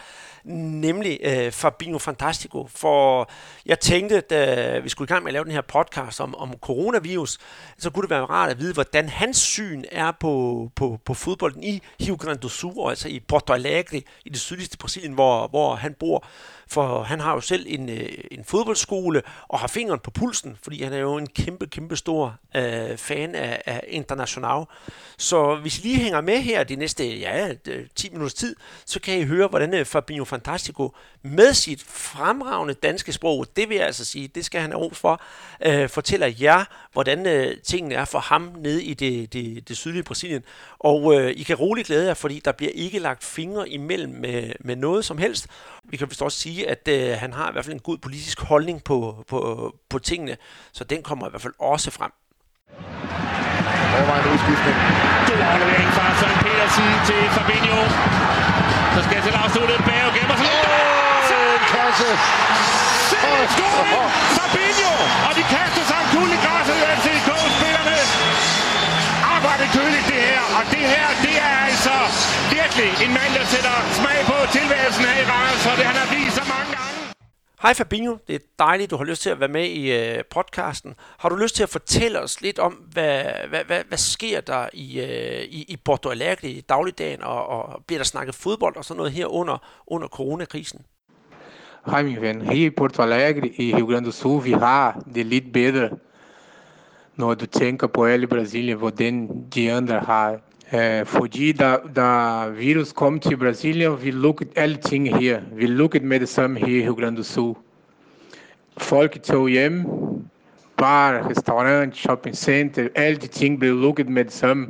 nemlig øh, Fabinho Fantastico. For jeg tænkte, da vi skulle i gang med at lave den her podcast om, om coronavirus, så kunne det være rart at vide, hvordan hans syn er på, på, på fodbolden i Rio Grande do Sul, altså i Porto Alegre, i det sydligste Brasilien, hvor, hvor han bor. For han har jo selv en, øh, en fodboldskole og har fingeren på pulsen, fordi han er jo en kæmpe, kæmpe stor øh, fan af, af International. Så hvis I lige hænger med her de næste ja, øh, 10 minutters tid, så kan I høre, hvordan øh, Fabinho Fantastico med sit fremragende danske sprog, det vil jeg altså sige, det skal han have ros for, øh, fortæller jer, hvordan øh, tingene er for ham nede i det, det, det sydlige Brasilien. Og øh, I kan roligt glæde jer, fordi der bliver ikke lagt fingre imellem med, med noget som helst. Vi kan vist også sige, at øh, han har i hvert fald en god politisk holdning på, på, på tingene, så den kommer i hvert fald også frem. Overvejende udskiftning. God aflevering fra Søren Petersen til Fabinho. Så skal til afsluttet bag og gemmer sig. Oh! Scoring! Fabinho! Og de kaster sig en kul i græsset, FCK-spillerne. Det køligt det her. Og det her, det er altså virkelig en mand, der sætter smag på tilværelsen her i Randers, for det han har vist så mange gange. Hej Fabinho, det er dejligt, du har lyst til at være med i øh, podcasten. Har du lyst til at fortælle os lidt om, hvad, hvad, hvad, hvad sker der i, øh, i, i Porto Alegre i dagligdagen, og, og bliver der snakket fodbold og sådan noget her under, under coronakrisen? Hej min ven. Her i Porto Alegre i Rio Grande do Sul, vi har det lidt bedre, når du tænker på alle Brasilien, hvordan de andre har Uh, fordi da, da virus kom til Brasilien, vi lukkede alle ting her. Vi lukkede med det samme her i Rio Grande do Sul. Folk tog hjem, bar, restaurant, shopping center, alle de ting blev lukket med det samme,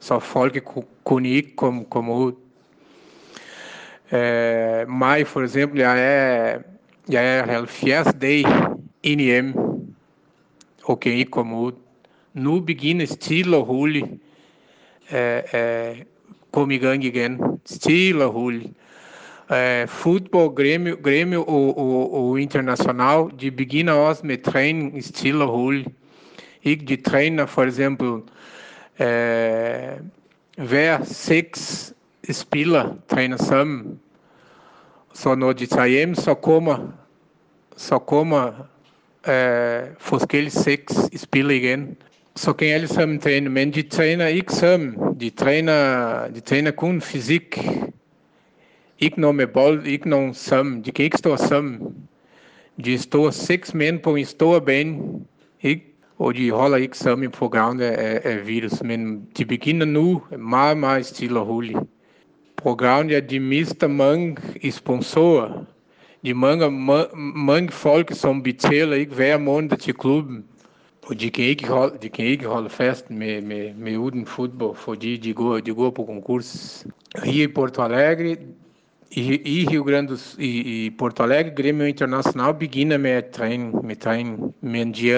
så folk kunne ikke komme, komme ud. Uh, mig for eksempel, jeg er, jeg er 70 dage inde hjem, og kan ikke komme ud. Nu begynder stille og roligt kom i gang igen. Stille og roligt. Uh, fodbold, Grêmio, Grêmio og, og, og Internacional, de begynder også med træning stille og roligt. Ikke de træner for eksempel uh, hver seks spillere træner sammen. Så når de tager hjem, så kommer, så kommer uh, forskellige seks spillere igen så kan alle sammen træne, men de træner ikke sammen. De træner, de træner kun fysik. Ikke noget med bold, ikke nogen sammen. De kan ikke stå sammen. De står seks mænd på en stor bane, ikke? og de holder ikke sammen på grund af, af. Men de begynder nu meget, meget stille og roligt. På grund af, de mister mange sponsorer. De mange, mange folk, som betaler ikke hver måned til klubben. Og de kan ikke holde, de kan ikke holde fast med, med, med uden fodbold, fordi de går, de går på konkurs. Her i Porto Alegre, i, i Rio Grande i, i Porto Alegre, Grêmio Internacional begynder med træning, med træning. Men de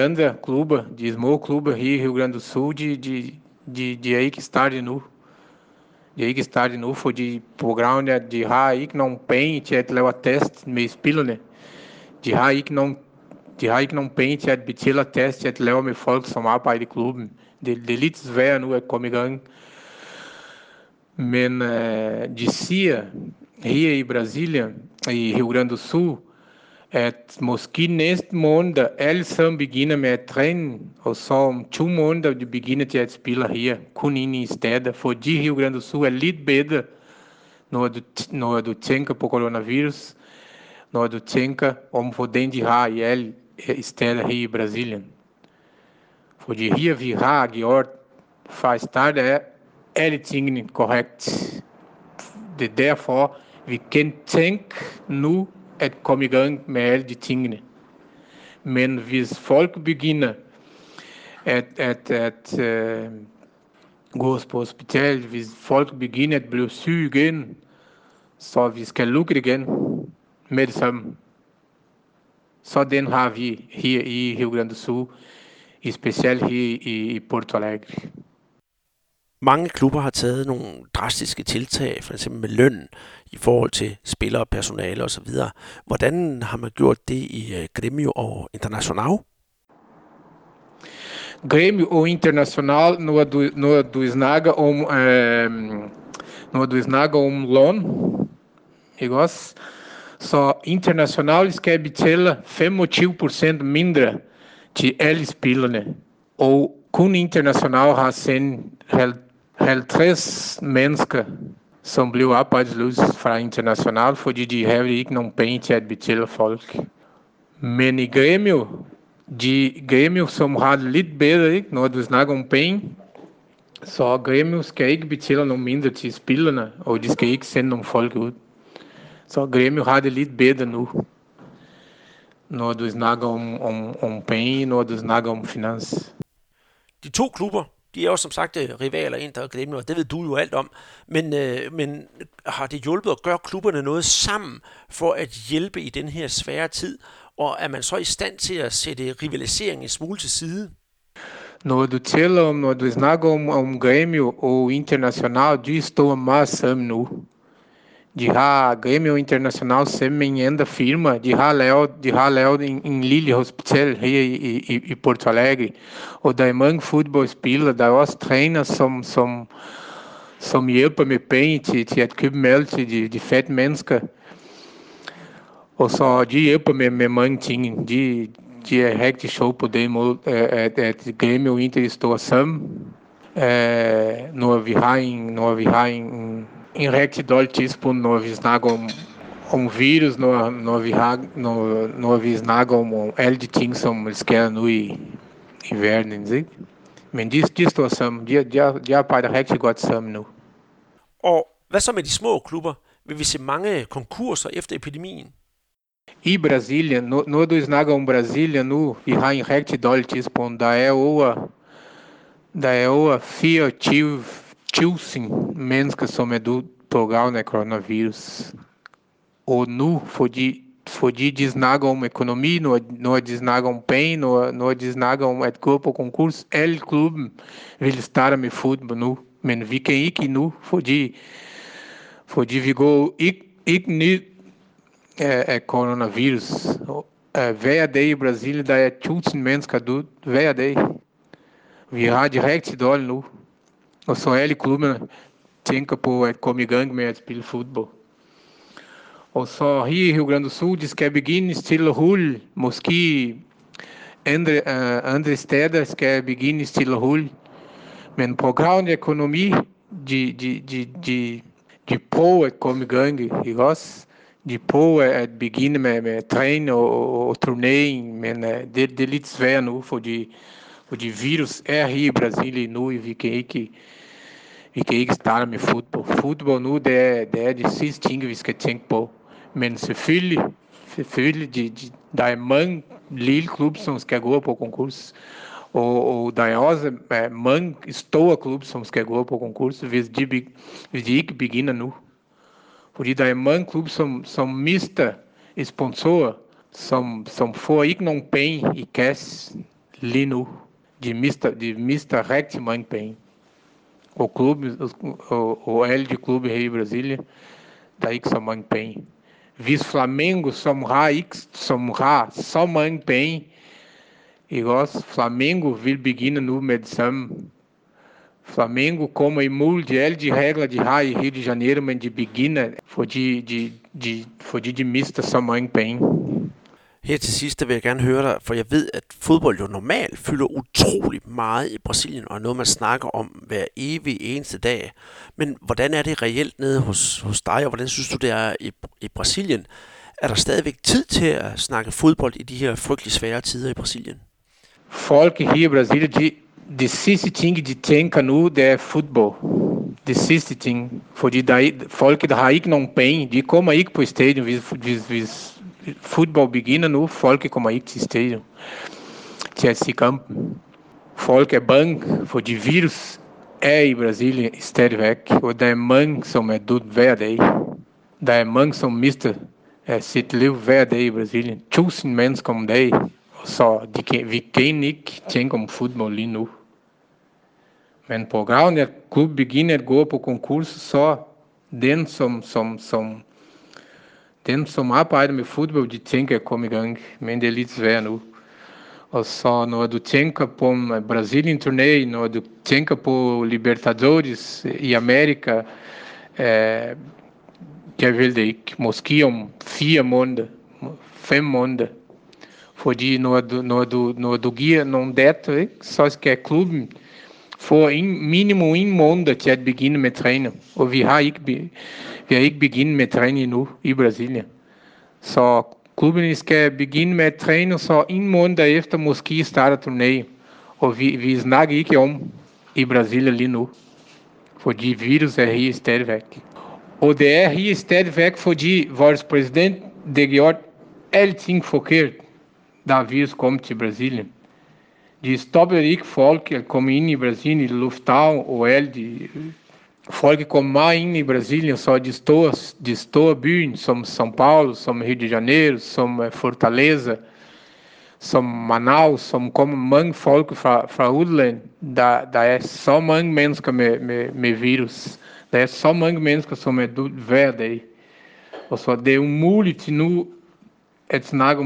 de små klubber i Rio Grande do Sul, de, de, de, de er ikke startet nu. De er ikke startet nu, fordi på grund af, at de har ikke nogen penge til at lave test med spillerne. De har ikke nogen de har ikke nogen penge til at betale test til at lave med folk, som arbejder i klubben. Det, det er lidt svært nu at komme i gang. Men uh, de siger her i Brasília, i Rio Grande do Sul, at måske næste måned alle sammen begynder med at træne, og så om to de begynder til at spille her, kun inde i Rio Grande do Sul er lidt bedre, når du, når du tænker på coronavirus, når du tænker om hvordan de har i alle steder her i Brasilien. Fordi her vi har gjort fra start af alle tingene korrekt. Det er derfor, vi kan nu at komme i gang med alle de tingene. Men hvis folk begynder at, at, at uh, gå på hospital, hvis folk begynder at blive syge igen, så vi skal lukke igen med det samme. Så den har vi her i Rio Grande do Sul, specielt her i Porto Alegre. Mange klubber har taget nogle drastiske tiltag, for eksempel med løn i forhold til spillere, personale osv. Hvordan har man gjort det i øh, Grêmio og Internacional? Grêmio og Internacional, no, du, når du snakker om, øh, eh, når du snakker om løn, ikke også? Så internacional skal betale 25% mindre til alle spillerne. Og kun international har sendt 50 mennesker, som blev arbejdsløse fra international, fordi de havde ikke nogen penge til at betale folk. Men i Grêmio, de Grêmio, som har det lidt bedre, ikke? når du snakker om penge, så Grêmio skal ikke betale nogen mindre til spillerne, og de skal folk ud. Så Grêmio har det lidt bedre nu. Når du snakker om, om, om penge, når du. De to klubber, de er jo som sagt øh, rivaler, Inter og Gremio, og det ved du jo alt om. Men, øh, men har det hjulpet at gøre klubberne noget sammen for at hjælpe i den her svære tid? Og er man så i stand til at sætte rivaliseringen en smule til side? Når du taler om, når du snakker om, om Grêmio og Internacional, de står meget sammen nu de har Grêmio Internacional som en enda firma, de har lavet, de har lavet en, en lille hospital her i, i, i Porto Alegre, og der er mange fodboldspillere, der er også træner, som, som, som hjælper med penge til, til at købe mad til de, de fede mennesker. Og så de hjælper med, med mange ting. De, de er rigtig sjov på den måde, at, at Grêmio og Inter står sammen, når vi har en, når vi har en, en rigtig dårlig tidspunkt, når vi snakker om, om virus, når, når, vi har, når, når vi snakker om, om alle de ting, som sker nu i, i verden. Ikke? Men de, de står sammen. De, de, de arbejder rigtig godt sammen nu. Og hvad så med de små klubber? Vil vi se mange konkurser efter epidemien? I Brasília, no, når du snakker om Brasília nu, vi har en rigtig dårlig tidspunkt. Der er over, der er over 24.000 mennesker, som er døde på grund af coronavirus. Og nu, fordi, fordi de snakker om økonomi, når, når de snakker om penge, når, når de snakker om at gå på vil starte nu. Men vi kan ikke endnu, fordi, fordi vi går ikke, ikke ned af, af coronavirus. Hver dag i Brasilien, der er tusind mennesker døde hver dag. Vi har dårligt nu. Så alle klubberne tænker på at komme i gang med at spille fodbold. Og så her i Rio Grande do Sul, de skal begynde stille hul. Måske andre, uh, andre steder skal begynde stille hul. Men på grund af økonomi, de, de, de, de, de prøver at komme i gang, ikke også? De prøver at begynde med, med træne og, og, og turnering, men uh, det, det er lidt svært nu, fordi, fordi virus er her i Brasilien nu, ikke, vi kan ikke starte med fodbold. Fodbold nu, det er de sidste ting, vi skal tænke på. Men selvfølgelig, selvfølgelig de, de, er mange lille gå på konkurs. Og, og der er også uh, mange store klubber, som skal gå på konkurs, hvis de, de ikke begynder nu. Fordi der er mange klubber, som, som mister sponsorer, som, som får ikke nogen penge i kasse lige nu. De mister, de mister rigtig mange penge. Og, klubben, og, og alle de klubber her i Brasília, der er ikke så mange penge. Hvis Flamengo, som har, ikke, som har så mange penge, ikke også? Flamengo vil begynde nu med det samme. Flamengo kommer imod de alle de regler, de har i Rio de Janeiro, men de begynder, fordi de, de, fordi de mister så mange penge. Her til sidst vil jeg gerne høre dig, for jeg ved, at fodbold jo normalt fylder utrolig meget i Brasilien, og er noget, man snakker om hver evig eneste dag. Men hvordan er det reelt nede hos, hos dig, og hvordan synes du, det er i, i Brasilien? Er der stadigvæk tid til at snakke fodbold i de her frygtelig svære tider i Brasilien? Folk her i Brasilien, de, de sidste ting, de tænker nu, det er fodbold. Det sidste ting. Fordi der folk, der har ikke nogen penge, de kommer ikke på stadion, hvis, hvis, hvis fodbold begynder nu. Folk kommer ikke til stadion til at se kampen. Folk er bange, fordi virus er i Brasilien stadigvæk, og der er mange, som er død hver dag. Der er mange, som mister sit liv hver dag i Brasilien. Tusind mennesker om dagen. Så de kan, vi kan ikke tænke om fodbold lige nu. Men på grund af klubben begynder at på konkurs, så den som, som, som, den som arbejder med fodbold, de tænker komme i gang, men det er lidt svært nu. Og så når du tænker på en Brasilien turné, når du tænker på Libertadores i Amerika, eh, jeg ved det ikke, måske om fire måneder, fem måneder. Fordi når du, når du, når du giver nogle data, ikke, så skal klubben få en, minimum en måned til at begynde med træne. Og vi har ikke, har ikke begyndt med træne endnu i Brasilien. Så klubben skal begynde med at træne, så en måned efter måske starte turné. Og vi, vi snakker ikke om i Brasilien lige nu. Fordi virus er her stadigvæk. Og det er her stadigvæk, fordi vores præsident det gjort alting forkert, da virus kom til Brasilien. De stoppede ikke folk at komme ind i lufthavn, og alle de folk kom meget ind i Brasilien, så de store, de store byer som São Paulo, som Rio de Janeiro, som Fortaleza, som Manaus, som kommer mange folk fra, fra udlandet. Der, der er så mange mennesker med, med, med virus. Der er så mange mennesker, som er døde hver dag. Og så det er umuligt nu at snakke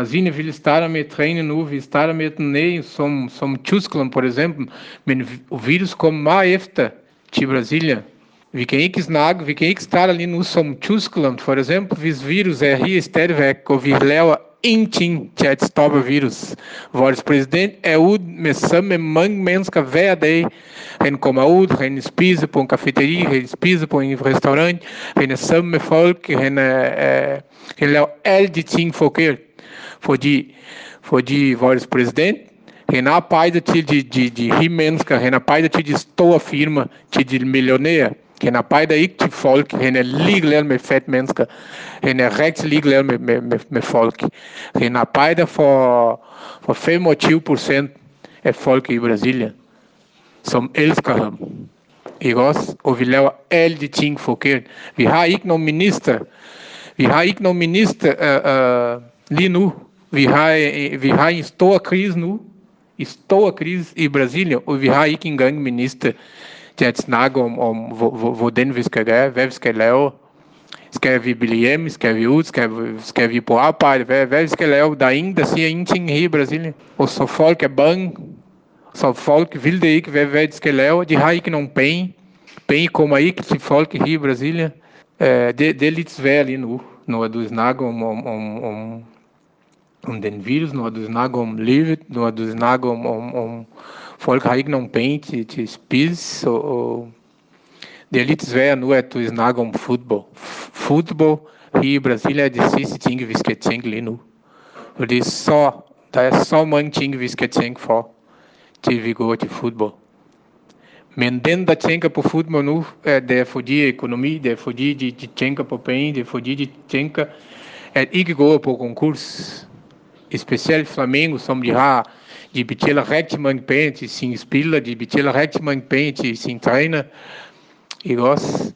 om fodbold. Brasilien vil starte med at træne nu, vi starter med at ned som, som Tyskland for eksempel, men virus kommer meget efter til Brasilien. Vi kan ikke snakke, vi kan ikke starte lige nu som Tyskland, for eksempel, hvis virus er her stadigvæk, og vi laver ingenting til at stoppe virus. Vores præsident er ude med samme mange mennesker hver dag. Han kommer ud, han spiser på en cafeteria, han spiser på en restaurant, han er sammen med folk, han, er, uh, han laver alle de ting forkert. Fordi, fordi vores præsident, han arbejder til de, de, de, de mennesker, han til de store firmaer, til de millionærer. Han arbejder ikke til folk. Han er ligeglad med fat mennesker. Han er rigtig ligeglad med, med, med, med folk. Han arbejder for, for 25 procent af folk i Brasilien, som elsker ham. Ikke også? Og vi laver de ting forkert. Vi har ikke nogen minister. Vi har ikke nogen uh, uh, nu. Vi har, uh, vi har en stor krise nu. En stor krise i Brasilien, og vi har ikke engang minister til at snakke om, om hvordan vi skal gøre, hvad vi skal lave. Skal vi blive hjemme? Skal vi ud? Skal vi, skal vi på arbejde? Hvad, hvad vi skal lave? Der er ingen, der siger ingenting her i Brasilien. Og så folk er bange. Så folk vil det ikke, hvad, hvad de. De har ikke nogen penge. Penge kommer ikke til folk her i Brasilien. Det, det er lidt svært lige nu, når du snakker om, om, om, om, om den virus, når du snakker om livet, når du snakker om, om, om folk har ikke nogen penge til, til spise, og, og det er lidt svært nu, at du Brasilien er det sidste ting, vi skal tænke lige nu. Det er så, der er så mange ting, vi skal tænke for, til vi går til fodbold. Men den, der tænker på fodbold nu, er det er fordi økonomi, det er fordi de, de tænker på penge, det er fordi de tænker at ikke gå på konkurs. Specielt Flamengo, som de har de betaler rigtig mange penge til de mange penge til sine træner, ikke også?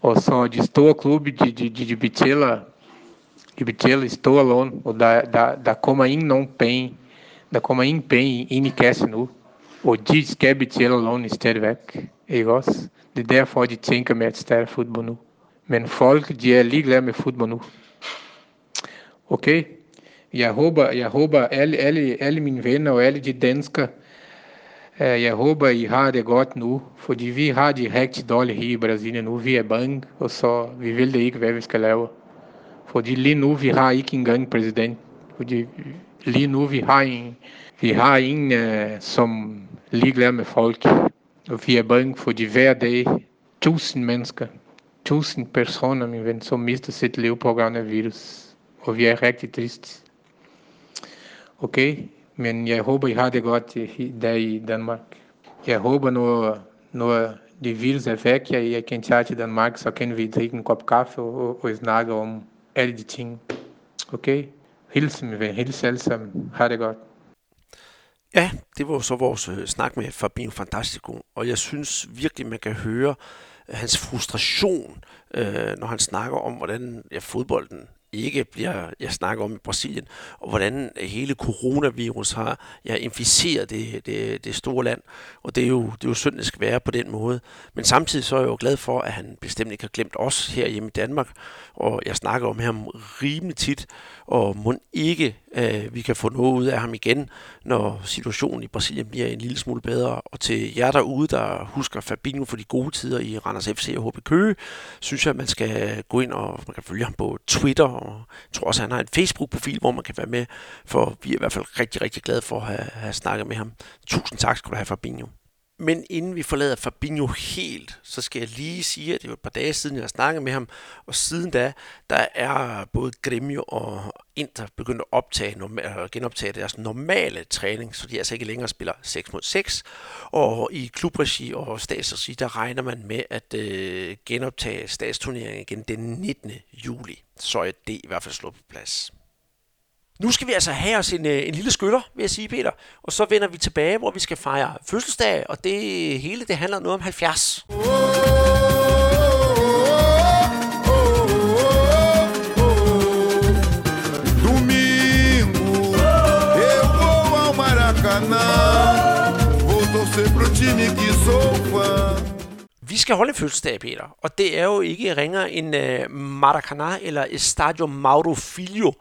Og så de store klubber, de, de, de, de betaler, de betaler store lån, og der, der, der kommer ingen nogen penge, der kommer ingen penge ind i kassen de skal betale lån stadigvæk, ikke også? De tænker med at starte. Men folk, de er ligeglade med. Okay? Jeg håber, jeg håber alle, alle, alle mine venner og alle de danskere, øh, jeg håber, I har det godt nu, fordi vi har det rigtig dårligt her i Brasilien nu. Vi er bange, og så vi vil det ikke, hvad vi skal lave. Fordi lige nu, vi har ikke engang præsident. Fordi lige nu, vi har en, vi har en, uh, som ligeglad med folk. Og vi er bange, fordi hver dag, tusind mennesker, tusind personer, min ven, som mister sit liv på grund af virus. Og vi er rigtig trist. Okay, men jeg håber, I har det godt der i Danmark. Jeg håber, når, når det virus er væk, jeg, jeg kan tage til Danmark, så kan vi drikke en kop kaffe og, og snakke om alle de ting. Okay? Hils, min ven. Hils alle sammen. Ha' det godt. Ja, det var så vores øh, snak med Fabio Fantastico, og jeg synes virkelig, man kan høre øh, hans frustration, øh, når han snakker om, hvordan ja, fodbolden ikke bliver, jeg snakker om i Brasilien, og hvordan hele coronavirus har ja, inficeret det, det, det store land. Og det er, jo, det er jo synd, det skal være på den måde. Men samtidig så er jeg jo glad for, at han bestemt ikke har glemt os her hjemme i Danmark. Og jeg snakker om ham rimelig tit, og må ikke øh, vi kan få noget ud af ham igen, når situationen i Brasilien bliver en lille smule bedre. Og til jer derude, der husker Fabinho for de gode tider i Randers FC og HB Køge, synes jeg, at man skal gå ind og man kan følge ham på Twitter, og jeg tror også, at han har en Facebook-profil, hvor man kan være med, for vi er i hvert fald rigtig, rigtig glade for at have, have snakket med ham. Tusind tak skal du have, Fabinho. Men inden vi forlader Fabinho helt, så skal jeg lige sige, at det var et par dage siden, jeg har snakket med ham, og siden da, der er både Gremio og Inter begyndt at optage, genoptage deres normale træning, så de altså ikke længere spiller 6 mod 6. Og i klubregi og statsregi, der regner man med at øh, genoptage statsturneringen igen den 19. juli. Så er det i hvert fald slået på plads. Nu skal vi altså have os en, øh, en lille skytter, vil jeg sige, Peter. Og så vender vi tilbage, hvor vi skal fejre fødselsdag, og det hele det handler noget om 70. Domingo, eu vou ao Maracanã. Vou torcer pro time que sou fã. skal holde en fødselsdag, Peter. Og det er jo ikke ringer end uh, Maracanã eller Estadio Mauro Filho,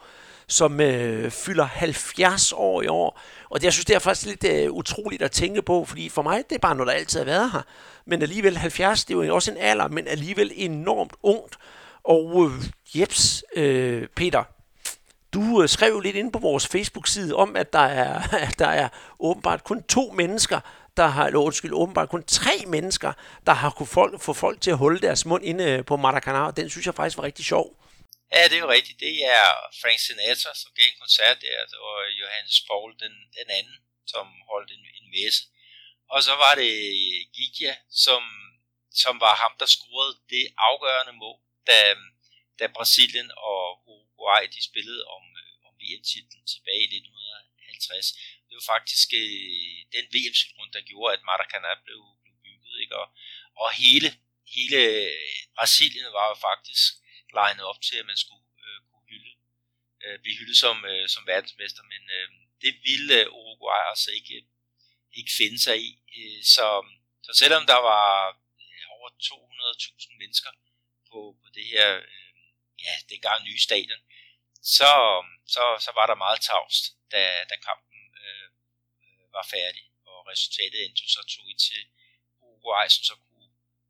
som øh, fylder 70 år i år. Og det, jeg synes, det er faktisk lidt øh, utroligt at tænke på, fordi for mig, det er bare noget, der altid har været her. Men alligevel 70, det er jo også en alder, men alligevel enormt ungt. Og øh, jeps, øh, Peter, du øh, skrev lidt ind på vores Facebook-side om, at der er, at der er åbenbart kun to mennesker, der har, eller undskyld, åbenbart kun tre mennesker, der har kunne folk, få folk til at holde deres mund inde øh, på Maracanã, og den synes jeg faktisk var rigtig sjov. Ja, det er jo rigtigt. Det er Frank Sinatra, som gav en koncert der, og Johannes Paul den, den anden, som holdt en, en messe. Og så var det Gigia, som, som var ham, der scorede det afgørende mål, da, da Brasilien og Uruguay de spillede om, øh, om VM-titlen tilbage i 1950 det var faktisk øh, den VM-slutrunde, der gjorde, at Maracanã blev, blev bygget. Ikke? Og, og hele, hele Brasilien var jo faktisk legnet op til, at man skulle øh, kunne hylde, øh, blive hyldet som, øh, som verdensmester, men øh, det ville øh, Uruguay altså ikke, øh, ikke finde sig i. Øh, så, så selvom der var øh, over 200.000 mennesker på, på det her, øh, ja, dengang nye stadion, så, så, så var der meget tavst, da, da kampen øh, var færdig, og resultatet endte så 2 til Uruguay, som så kunne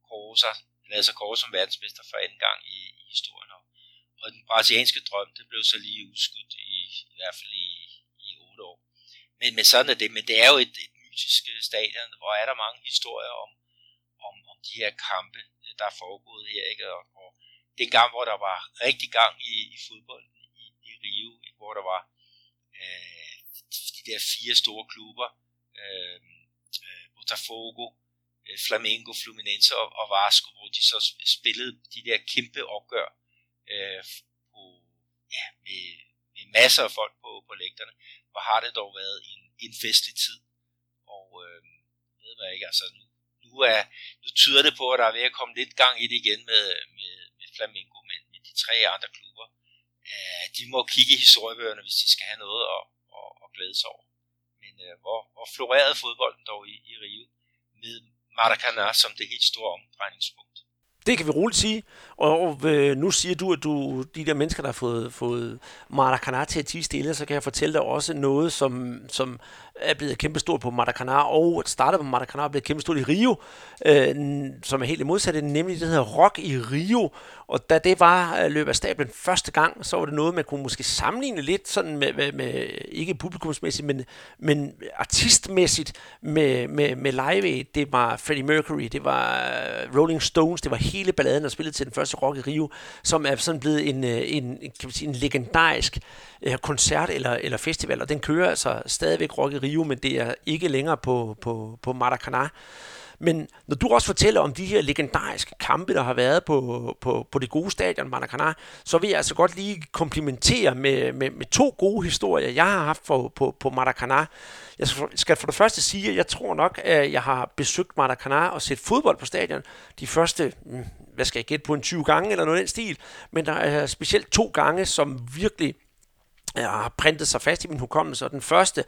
kåre sig, lade altså sig kåre som verdensmester for anden gang i historien. Og, og den brasilianske drøm, den blev så lige udskudt i, i hvert fald i, i 8 år. Men, men sådan er det, men det er jo et, et mytisk øh, stadion, hvor er der mange historier om, om, om de her kampe, øh, der er foregået her, ikke? Og, og det er en gang, hvor der var rigtig gang i, i fodbold i, i Rio, ikke? hvor der var øh, der fire store klubber, øh, øh, Botafogo, Flamengo, Fluminense og, og Vasco, hvor de så spillede de der kæmpe opgør øh, på, ja, med, med masser af folk på, på lægterne. Hvor har det dog været en, en festlig tid. Og øh, ved man ikke, altså nu, nu, er, nu tyder det på, at der er ved at komme lidt gang i det igen med, med, med Flamengo, men med de tre andre klubber. Øh, de må kigge i historiebøgerne, hvis de skal have noget at, glæde sig over. Men øh, hvor, hvor florerede fodbolden dog i, i Rio med Maracanã som det helt store omdrejningspunkt. Det kan vi roligt sige. Og, øh, nu siger du, at du de der mennesker, der har fået, fået Maracanã til at tige stille, så kan jeg fortælle dig også noget, som, som er blevet kæmpestort på Maracanã, og startede på Maracanã og blev kæmpestort i Rio, øh, som er helt det modsatte, nemlig det hedder Rock i Rio. Og da det var øh, løbet af stablen første gang, så var det noget, man kunne måske sammenligne lidt sådan med, med, med ikke publikumsmæssigt, men, men artistmæssigt med, med, med Live Det var Freddie Mercury, det var øh, Rolling Stones, det var hele balladen, der spillede til den første Rock i Rio, som er sådan blevet en, øh, en, kan man sige, en legendarisk øh, koncert eller, eller festival, og den kører altså stadigvæk Rock i Rio, men det er ikke længere på, på, på Maracana. Men når du også fortæller om de her legendariske kampe, der har været på, på, på det gode stadion Maracanã, så vil jeg altså godt lige komplimentere med, med, med to gode historier, jeg har haft for, på, på Maracanã. Jeg skal for det første sige, at jeg tror nok, at jeg har besøgt Maracanã og set fodbold på stadion de første, hmm, hvad skal jeg gætte på, en 20 gange eller noget af den stil. Men der er specielt to gange, som virkelig Øh, har printet sig fast i min hukommelse. Og den første,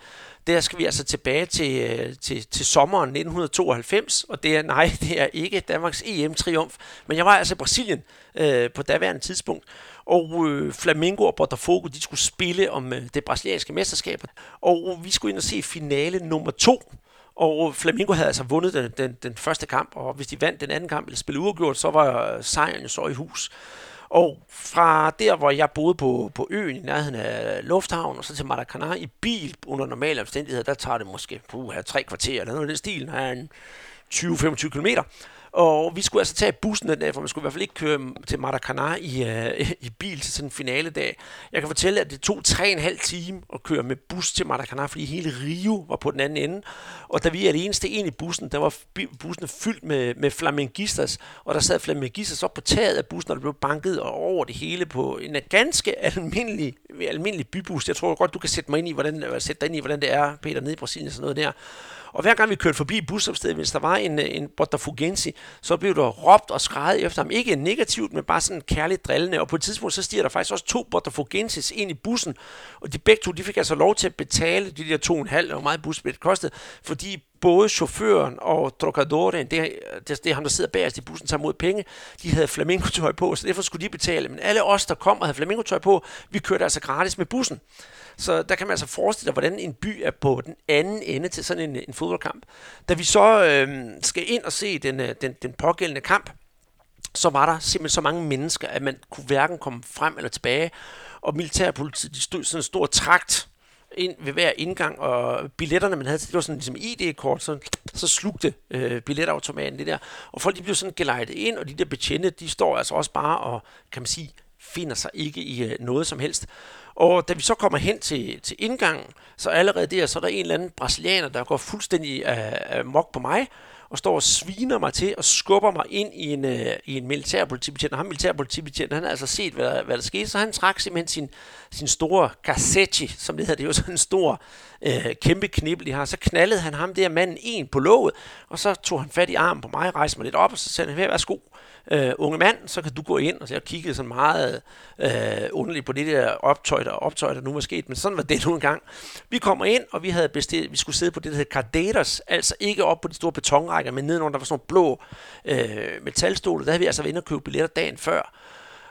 der skal vi altså tilbage til, øh, til, til sommeren 1992, og det er, nej, det er ikke Danmarks EM-triumf, men jeg var altså i Brasilien øh, på daværende tidspunkt, og øh, Flamengo og Botafogo, de skulle spille om øh, det brasilianske mesterskab, og vi skulle ind og se finale nummer to, og øh, Flamengo havde altså vundet den, den, den første kamp, og hvis de vandt den anden kamp eller spillede uafgjort, så var sejren jo så i hus. Og fra der, hvor jeg boede på, på øen i nærheden af lufthavnen, og så til Maracana i bil under normale omstændigheder, der tager det måske puh, tre kvarter eller noget af den stil, her en 20-25 kilometer. Og vi skulle altså tage bussen den dag, for man skulle i hvert fald ikke køre til Maracanã i, øh, i bil til sådan en finale dag. Jeg kan fortælle, at det tog 3,5 time at køre med bus til Maracanã, fordi hele Rio var på den anden ende. Og da vi er det eneste en i bussen, der var bussen fyldt med, med flamengistas, og der sad flamengistas op på taget af bussen, og der blev banket over det hele på en ganske almindelig, almindelig bybus. Jeg tror godt, du kan sætte mig ind i, hvordan, sætte dig ind i, hvordan det er, Peter, nede i Brasilien og sådan noget der. Og hver gang vi kørte forbi busstoppestedet, hvis der var en, øh, en Botafogensi, så blev der råbt og skrejet efter ham. Ikke negativt, men bare sådan kærligt drillende. Og på et tidspunkt, så stiger der faktisk også to Botafogensis ind i bussen. Og de begge to, de fik altså lov til at betale de der to og en halv, hvor meget busbillet kostede, fordi både chaufføren og Trocadoren, det, det, det er ham, der sidder bagerst i bussen, tager mod penge, de havde flamingotøj på, så derfor skulle de betale. Men alle os, der kom og havde flamingotøj på, vi kørte altså gratis med bussen. Så der kan man altså forestille sig, hvordan en by er på den anden ende til sådan en, en fodboldkamp. Da vi så øh, skal ind og se den, øh, den, den pågældende kamp, så var der simpelthen så mange mennesker, at man kunne hverken komme frem eller tilbage. Og militærpolitiet, de stod sådan en stor trakt ind ved hver indgang, og billetterne, man havde, det var sådan ligesom ID-kort, så, så slugte øh, billetautomaten det der. Og folk, de blev sådan gelejtet ind, og de der betjente, de står altså også bare og, kan man sige, finder sig ikke i øh, noget som helst. Og da vi så kommer hen til, til indgangen, så allerede der, så er der en eller anden brasilianer, der går fuldstændig af, af mok på mig, og står og sviner mig til og skubber mig ind i en, øh, i en militærpolitibetjent. Og ham militærpolitibetjent, han har altså set, hvad der, hvad der skete, så han trak simpelthen sin, sin store cassette, som det hedder, det er jo sådan en stor, øh, kæmpe knibbel, de har. Så knaldede han ham der manden en på låget, og så tog han fat i armen på mig, rejste mig lidt op, og så sagde han, værsgo, øh, unge mand, så kan du gå ind. Og så jeg kiggede sådan meget øh, underligt på det der optøj, der, optøj, der nu var sket, men sådan var det nu engang. Vi kommer ind, og vi havde bestilt, vi skulle sidde på det, der hedder Cardators, altså ikke op på de store betonrækker, men nedenunder, der var sådan nogle blå øh, metalstole. Der havde vi altså været inde og købe billetter dagen før.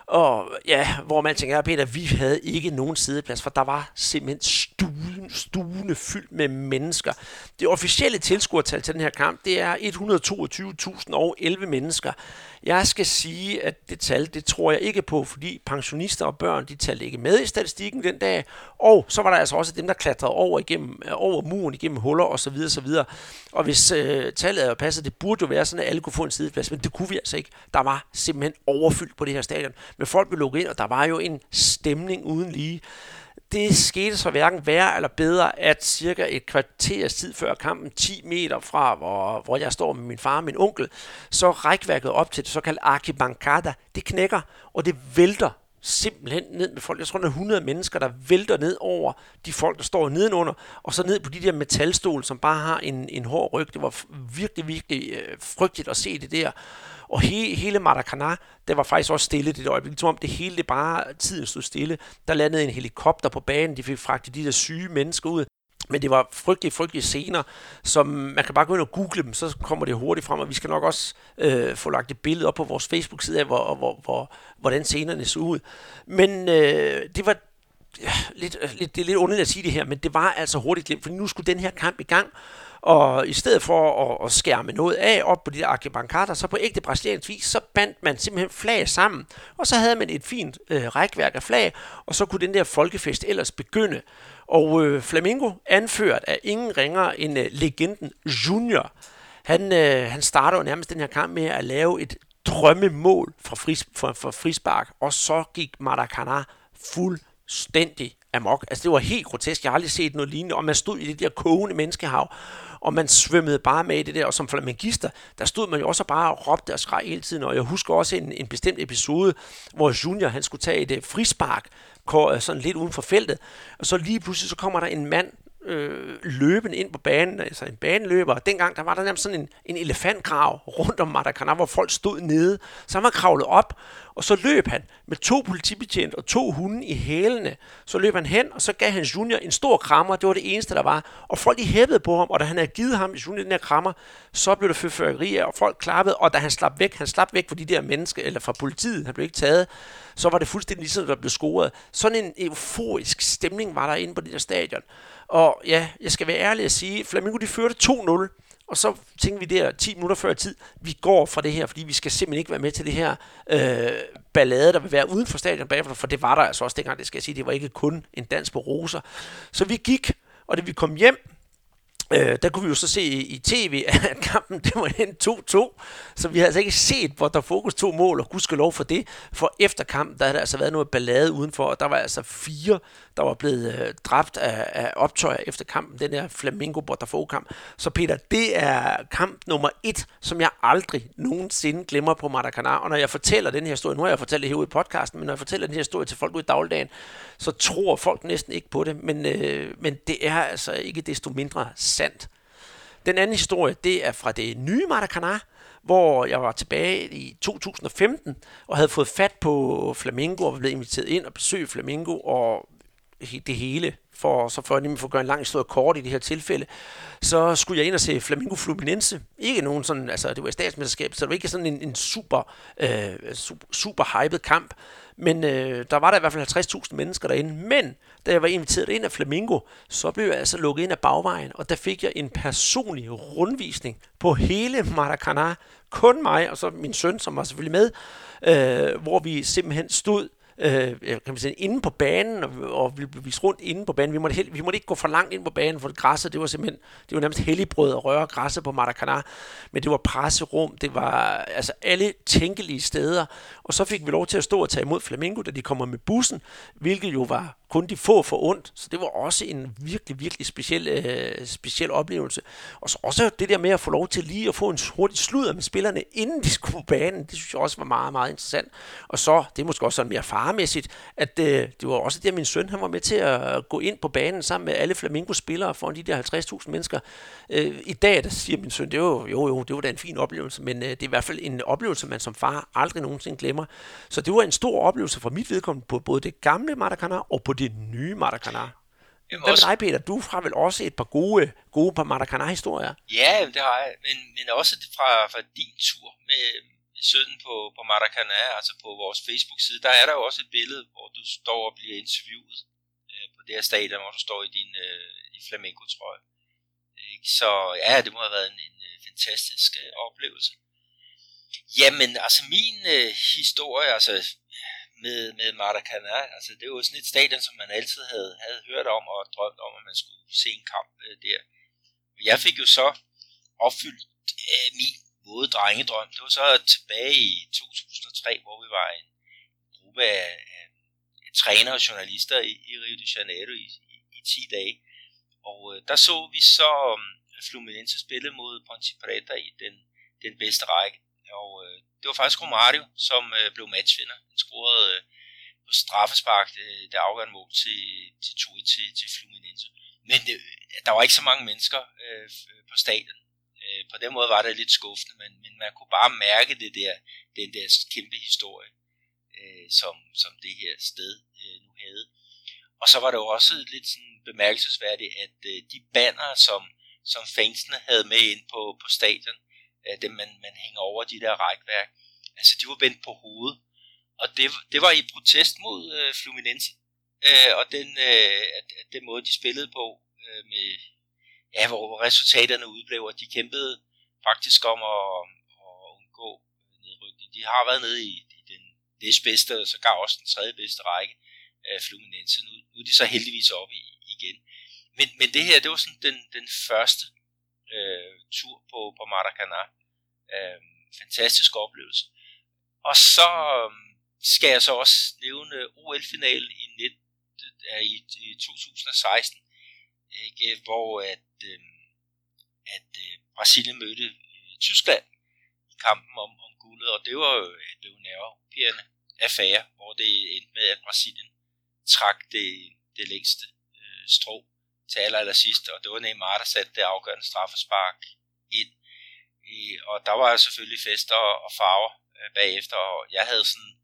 Og ja, hvor man tænker, Peter, vi havde ikke nogen sideplads, for der var simpelthen stuen, stuene fyldt med mennesker. Det officielle tilskuertal til den her kamp, det er 122.011 mennesker. Jeg skal sige, at det tal, det tror jeg ikke på, fordi pensionister og børn, de talte ikke med i statistikken den dag. Og så var der altså også dem, der klatrede over, igennem, øh, over muren, igennem huller osv. osv. Og hvis øh, tallet er passet, det burde jo være sådan, at alle kunne få en sideplads, men det kunne vi altså ikke. Der var simpelthen overfyldt på det her stadion. Men folk blev lukket ind, og der var jo en stemning uden lige det skete så hverken værre eller bedre, at cirka et kvarters tid før kampen, 10 meter fra, hvor, hvor jeg står med min far og min onkel, så rækværket op til det såkaldte Arkibankada, det knækker, og det vælter simpelthen ned med folk. Jeg tror, der er 100 mennesker, der vælter ned over de folk, der står nedenunder, og så ned på de der metalstol, som bare har en, en hård ryg. Det var virkelig, virkelig øh, frygteligt at se det der. Og he, hele Maracanã, det var faktisk også stille det øjeblik. Som om det hele det bare, tiden stod stille. Der landede en helikopter på banen, de fik fragtet de der syge mennesker ud. Men det var frygtelige, frygtelige scener, som man kan bare gå ind og google dem, så kommer det hurtigt frem, og vi skal nok også øh, få lagt et billede op på vores Facebook-side af, hvor, hvor, hvor, hvordan scenerne så ud. Men øh, det var ja, lidt, øh, lidt, det er lidt underligt at sige det her, men det var altså hurtigt glemt, for nu skulle den her kamp i gang, og i stedet for at, at skærme noget af op på de der arkibankater, så på ægte brasiliansk vis, så bandt man simpelthen flag sammen. Og så havde man et fint øh, rækværk af flag, og så kunne den der folkefest ellers begynde. Og øh, Flamingo, anført af ingen ringer end øh, legenden Junior, han, øh, han starter jo nærmest den her kamp med at lave et drømmemål fra, fris, fra, fra frispark, og så gik Maracana fuldstændig amok. Altså det var helt grotesk, jeg har aldrig set noget lignende, og man stod i det der kogende menneskehav, og man svømmede bare med i det der, og som flamengister, der stod man jo også bare og råbte og skreg hele tiden, og jeg husker også en, en bestemt episode, hvor Junior, han skulle tage et øh, frispark, øh, sådan lidt uden for feltet, og så lige pludselig, så kommer der en mand, øh, løbende ind på banen, altså en baneløber. Dengang der var der nærmest sådan en, en elefantgrav rundt om Maracanã, hvor folk stod nede. Så han var kravlet op, og så løb han med to politibetjente og to hunde i hælene. Så løb han hen, og så gav han Junior en stor krammer. Det var det eneste, der var. Og folk de hæppede på ham, og da han havde givet ham Junior den her krammer, så blev der fyrfærkeri og folk klappede, og da han slap væk, han slap væk fra de der mennesker, eller fra politiet, han blev ikke taget, så var det fuldstændig ligesom, der blev scoret. Sådan en euforisk stemning var der inde på det der stadion. Og ja, jeg skal være ærlig at sige, Flamingo de førte 2-0, og så tænkte vi der 10 minutter før tid, vi går fra det her, fordi vi skal simpelthen ikke være med til det her øh, ballade, der vil være uden for stadion bagefter, for det var der altså også dengang, det skal jeg sige, det var ikke kun en dans på roser. Så vi gik, og da vi kom hjem, Øh, der kunne vi jo så se i, i tv, at kampen det var en 2-2, så vi havde altså ikke set, hvor der fokus to mål, og lov for det, for efter kampen, der havde der altså været noget ballade udenfor, og der var altså fire, der var blevet øh, dræbt af, af optøjer efter kampen, den der Flamingo Botafogo-kamp. Så Peter, det er kamp nummer et, som jeg aldrig nogensinde glemmer på Maracanã, og når jeg fortæller den her historie, nu har jeg fortalt det herude i podcasten, men når jeg fortæller den her historie til folk ude i dagligdagen, så tror folk næsten ikke på det, men, øh, men det er altså ikke desto mindre sandt. Den anden historie, det er fra det nye Maracanã, hvor jeg var tilbage i 2015 og havde fået fat på Flamingo og var blevet inviteret ind og besøge Flamingo og det hele. for, så for at få gøre en lang historie kort i det her tilfælde, så skulle jeg ind og se Flamingo Fluminense. Ikke nogen sådan, altså det var i statsmesterskab, så det var ikke sådan en, en super, øh, super, super hyped kamp. Men øh, der var der i hvert fald 50.000 mennesker derinde. Men da jeg var inviteret ind af Flamingo, så blev jeg altså lukket ind af bagvejen, og der fik jeg en personlig rundvisning på hele Maracanã. Kun mig, og så min søn, som var selvfølgelig med, øh, hvor vi simpelthen stod øh, kan man sige, inde på banen, og, og vi blev vist rundt inde på banen. Vi måtte, vi måtte ikke gå for langt ind på banen, for græsset, det var simpelthen, det var nærmest helligbrød at røre græsset på Maracanã. Men det var presserum, det var altså alle tænkelige steder. Og så fik vi lov til at stå og tage imod Flamingo, da de kommer med bussen, hvilket jo var kun de få for ondt. Så det var også en virkelig, virkelig speciel, øh, speciel oplevelse. Og så også det der med at få lov til lige at få en hurtig sludder med spillerne, inden de skulle på banen, det synes jeg også var meget, meget interessant. Og så, det er måske også sådan mere farmæssigt, at øh, det var også det, at min søn han var med til at gå ind på banen sammen med alle Flamingo-spillere foran de der 50.000 mennesker. Øh, I dag, der siger min søn, det var jo, jo, det var da en fin oplevelse, men øh, det er i hvert fald en oplevelse, man som far aldrig nogensinde glemmer. Så det var en stor oplevelse for mit vedkommende på både det gamle Maracanã og på det nye Maracanã. Hvad med dig, Peter? Du har vel også et par gode, gode par Maracanã-historier? Ja, det har jeg, men, men også fra, fra din tur med, med sønnen på, på Maracanã, altså på vores Facebook-side, der er der jo også et billede, hvor du står og bliver interviewet øh, på det her stadion, hvor du står i din, øh, din flamenco-trøje. Så ja, det må have været en, en øh, fantastisk øh, oplevelse. Jamen, altså min øh, historie, altså med, med Maracanã. Altså, det var sådan et stadion, som man altid havde, havde hørt om og drømt om, at man skulle se en kamp øh, der. Og jeg fik jo så opfyldt øh, min både drengedrøm. Det var så tilbage i 2003, hvor vi var en gruppe af, af, af trænere og journalister i, i Rio de Janeiro i, i, i 10 dage. Og øh, der så vi så um, Fluminense spille mod Ponte Preta i den, den bedste række. Og øh, det var faktisk Romario, som øh, blev matchvinder. Han scorede øh, på straffespark øh, det afgørende mål til, til 2 til, til Fluminense. Men det, der var ikke så mange mennesker øh, øh, på stadion. Øh, på den måde var det lidt skuffende, men, men man kunne bare mærke det der, den der kæmpe historie, øh, som, som det her sted øh, nu havde. Og så var det jo også lidt sådan bemærkelsesværdigt, at øh, de banner, som, som fansene havde med ind på, på stadion, øh, dem man, man hænger over de der rækværk, altså de var vendt på hovedet. Og det, det var i protest mod øh, Fluminense, øh, og den, øh, at, at den måde de spillede på, øh, med, ja, hvor resultaterne udblev, og de kæmpede faktisk om at, at undgå nedrykning. De har været nede i, i den næstbedste, og så gav også den tredje bedste række af Fluminense. Nu, nu er de så heldigvis oppe i, igen. Men, men det her, det var sådan den, den første øh, tur på, på Maracana. Øh, fantastisk oplevelse. Og så øh, skal jeg så også nævne OL-finalen i, net, i, i 2016, ikke, hvor at, øh, at øh, Brasilien mødte øh, Tyskland i kampen om, om guldet, og det var jo det blev nervepirrende affære, hvor det endte med, at Brasilien trak det, det længste øh, strå til aller, aller sidst, og det var Neymar, der satte det afgørende straffespark ind. I, og der var selvfølgelig fester og, og farver øh, bagefter, og jeg havde sådan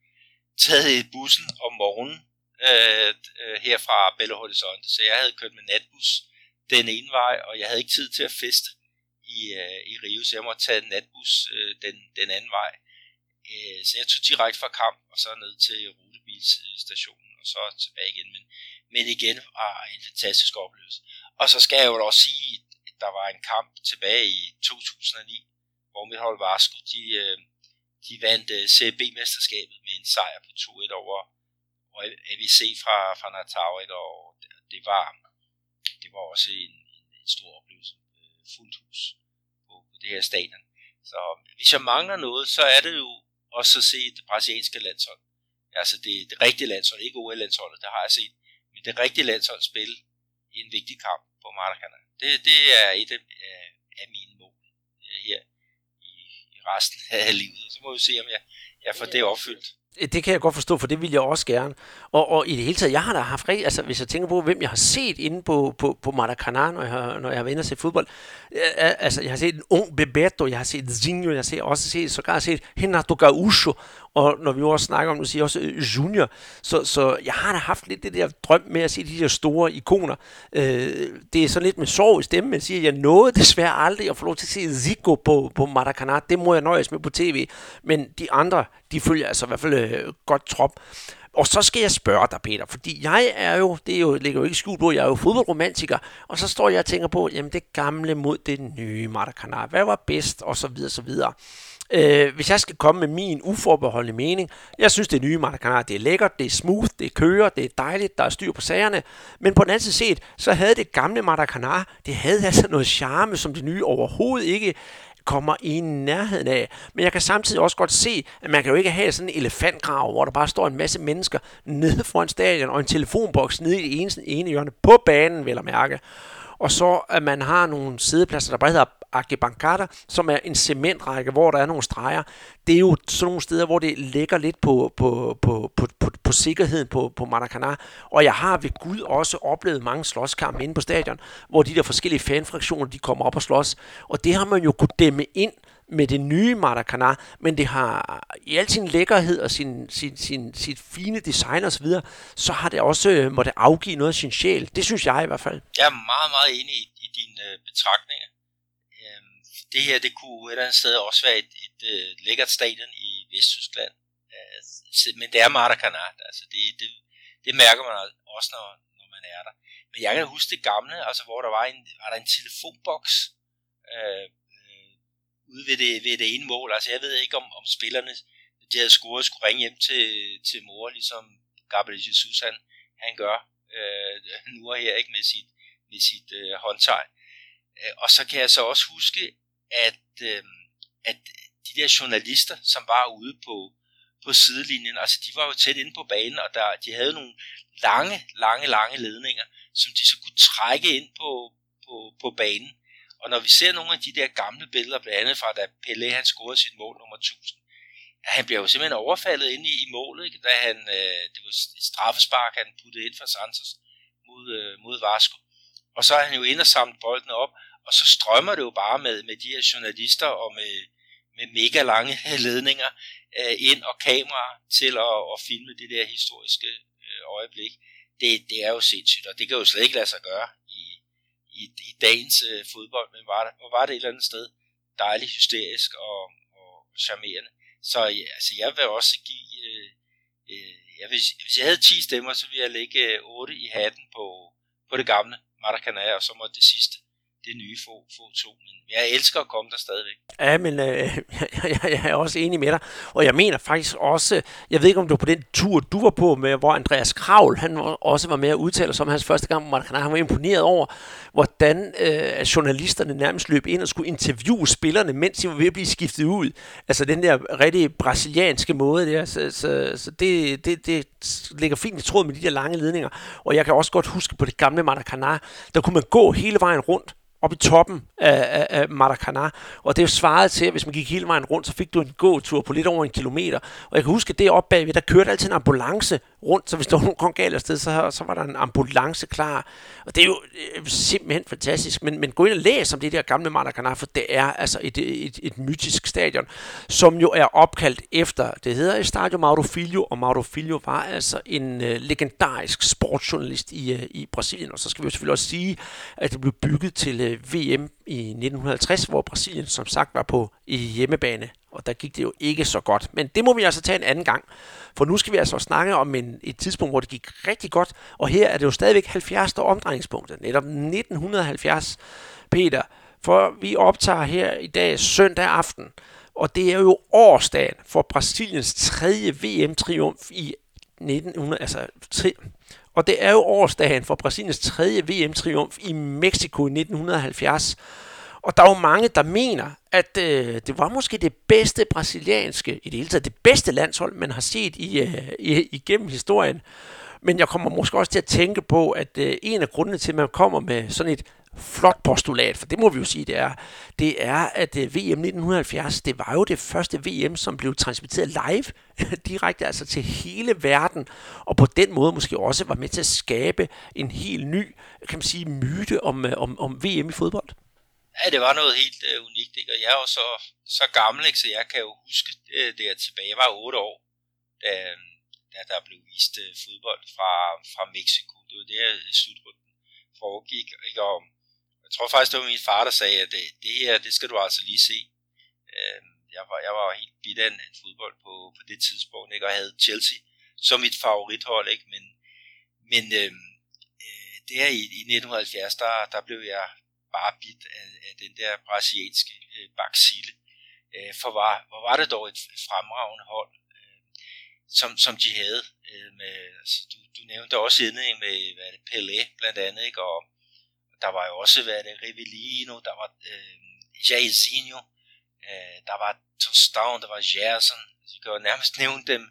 taget i bussen om morgenen øh, øh, her fra Belo Horizonte, så jeg havde kørt med natbus den ene vej, og jeg havde ikke tid til at feste i, øh, i Rio, så jeg måtte tage natbus øh, den, den anden vej. Øh, så jeg tog direkte fra kamp og så ned til rutebilstationen og så tilbage igen. Men, men igen var en fantastisk oplevelse. Og så skal jeg jo også sige, at der var en kamp tilbage i 2009, hvor mit hold Varsko, de, øh, de vandt øh, CB-mesterskabet med en sejr på 2-1 over og ABC fra, fra Natal, ikke? og det var, det var også en, en, en stor oplevelse, øh, fuldt hus på, på det her stadion. Så hvis jeg mangler noget, så er det jo også at se det brasilianske landshold. Altså det, det rigtige landshold, ikke OL-landsholdet, det har jeg set, men det rigtige landshold spille i en vigtig kamp på Maracanã. Det, det er et af, af mine mål øh, her i, i resten af livet. Så må vi se, om jeg, jeg får det opfyldt. Øh, det kan jeg godt forstå, for det vil jeg også gerne. Og, og i det hele taget, jeg har da haft rigtig, altså hvis jeg tænker på, hvem jeg har set inde på, på, på Maracanã, når jeg har, når jeg har været inde og set fodbold. Øh, øh, altså, jeg har set en ung Bebeto, jeg har set Zinho, jeg har set, også set, sågar set Renato Gaúcho, og når vi også snakker om, nu siger også øh, Junior, så, så jeg har da haft lidt det der drøm med at se de der store ikoner. Øh, det er sådan lidt med sorg i stemmen, men siger, at jeg nåede desværre aldrig at få lov til at se Zico på, på Maracanã. Det må jeg nøjes med på tv, men de andre, de følger altså i hvert fald øh, godt trop. Og så skal jeg spørge dig, Peter, fordi jeg er jo, det er jo, ligger jo ikke skjult på, jeg er jo fodboldromantiker, og så står jeg og tænker på, jamen det gamle mod det nye Maracanã, hvad var bedst, og så videre, så videre. Øh, hvis jeg skal komme med min uforbeholdende mening, jeg synes det nye Maracanã, det er lækkert, det er smooth, det kører, det er dejligt, der er styr på sagerne, men på den anden side set, så havde det gamle Maracanã, det havde altså noget charme, som det nye overhovedet ikke kommer i nærheden af. Men jeg kan samtidig også godt se, at man kan jo ikke have sådan en elefantgrav, hvor der bare står en masse mennesker nede foran stadion, og en telefonboks nede i det ene, ene hjørne på banen, vil jeg mærke. Og så at man har nogle sædepladser, der bare hedder Arquibancada, som er en cementrække, hvor der er nogle streger. Det er jo sådan nogle steder, hvor det ligger lidt på, på, på, på, på, på sikkerheden på, på Maracanã. Og jeg har ved Gud også oplevet mange slåskampe inde på stadion, hvor de der forskellige fanfraktioner, de kommer op og slås. Og det har man jo kunnet dæmme ind med det nye Maracanã, men det har i al sin lækkerhed og sin, sin, sin, sit fine design osv., så, så har det også øh, måtte afgive noget af sin sjæl. Det synes jeg i hvert fald. Jeg er meget, meget enig i, i dine øh, betragtninger. Det her, det kunne et eller andet sted også være et, et, et lækkert stadion i Vesttyskland. Altså, men det er Maracanã, altså det, det, det mærker man også, når, når man er der. Men jeg kan huske det gamle, altså hvor der var en, var der en telefonboks, øh, øh, ude ved det, ved det ene mål. Altså jeg ved ikke, om, om spillerne, de havde scoret, skulle ringe hjem til, til mor, ligesom Gabriel Jesus han, han gør øh, nu og her ikke med sit, med sit øh, håndtegn. Øh, og så kan jeg så også huske, at, øh, at de der journalister, som var ude på, på sidelinjen, altså de var jo tæt inde på banen, og der, de havde nogle lange, lange, lange ledninger, som de så kunne trække ind på, på, på banen. Og når vi ser nogle af de der gamle billeder, blandt andet fra da Pelé han scorede sit mål nummer 1000, han bliver jo simpelthen overfaldet inde i, i målet, ikke? da han, øh, det var et straffespark, han puttede ind for Santos mod, øh, mod Vasco. Og så er han jo inde og samlet bolden op, og så strømmer det jo bare med, med de her journalister og med, med mega lange ledninger øh, ind og kameraer til at, at filme det der historiske øh, øjeblik. Det, det er jo sindssygt, og det kan jo slet ikke lade sig gøre i, i i dagens øh, fodbold, men var, der, var det et eller andet sted dejligt hysterisk og, og charmerende. Så ja, altså, jeg vil også give, øh, øh, jeg vil, hvis jeg havde 10 stemmer, så ville jeg lægge øh, 8 i hatten på, på det gamle Maracanã, og så måtte det sidste det nye få, få to. Men jeg elsker at komme der stadigvæk. Ja, men øh, jeg, jeg, jeg er også enig med dig. Og jeg mener faktisk også, jeg ved ikke om du på den tur, du var på, med, hvor Andreas Kravl, han også var med at udtale sig om hans første gang, hvor han var imponeret over, hvordan øh, journalisterne nærmest løb ind og skulle interviewe spillerne, mens de var ved at blive skiftet ud. Altså den der rigtig brasilianske måde der. Så, så, så det, det, det ligger fint i tråd med de der lange ledninger. Og jeg kan også godt huske på det gamle Maracanã, der kunne man gå hele vejen rundt op i toppen af, af, af Maracanã. Og det er jo svaret til, at hvis man gik hele vejen rundt, så fik du en gåtur på lidt over en kilometer. Og jeg kan huske, at det oppe bagved, der kørte altid en ambulance rundt, så hvis der var nogen kom galt afsted, så, så var der en ambulance klar. Og det er jo øh, simpelthen fantastisk. Men, men gå ind og læs om det der gamle Maracanã, for det er altså et, et, et, et mytisk stadion, som jo er opkaldt efter, det hedder Estadio Mauro Filho, og Mauro Filho var altså en uh, legendarisk sportsjournalist i, uh, i Brasilien. Og så skal vi jo selvfølgelig også sige, at det blev bygget til øh, øh, VM i 1950, hvor Brasilien som sagt var på i hjemmebane og der gik det jo ikke så godt. Men det må vi altså tage en anden gang. For nu skal vi altså snakke om en, et tidspunkt, hvor det gik rigtig godt. Og her er det jo stadigvæk 70. omdrejningspunktet. Netop 1970, Peter. For vi optager her i dag søndag aften. Og det er jo årsdagen for Brasiliens tredje VM-triumf i 1900, altså og det er jo årsdagen for Brasiliens tredje VM-triumf i Mexico i 1970. Og der er jo mange, der mener, at øh, det var måske det bedste brasilianske, i det hele taget det bedste landshold, man har set i, øh, i, igennem historien. Men jeg kommer måske også til at tænke på, at øh, en af grundene til, at man kommer med sådan et flot postulat, for det må vi jo sige, det er, det er, at øh, VM 1970, det var jo det første VM, som blev transmitteret live, direkte altså til hele verden, og på den måde måske også var med til at skabe en helt ny, kan man sige, myte om, øh, om, om VM i fodbold. Ja, det var noget helt uh, unikt, ikke? og jeg er jo så, så gammel, ikke? så jeg kan jo huske uh, det er tilbage. Jeg var 8 år, da, da der blev vist uh, fodbold fra, fra Mexico. Det var der slutrunden foregik. Ikke? Og jeg tror faktisk, det var min far, der sagde, at det, det her, det skal du altså lige se. Øh, jeg, var, jeg var helt bidt af en fodbold på, på det tidspunkt, ikke? og jeg havde Chelsea som mit favorithold. Ikke? Men, men øhm, øh, der i, i 1970, der, der blev jeg bare bit af, af den der brasilianske øh, baksille. Øh, for var, hvor var det dog et fremragende hold, øh, som, som de havde. Øh, med, altså, du, du nævnte også indledning med hvad det, Pelé blandt andet, ikke? og der var jo også hvad det, Rivellino, der var øh, Jairzinho, øh, der var Tostown, der var Gerson, altså, jeg kan jo nærmest nævne dem,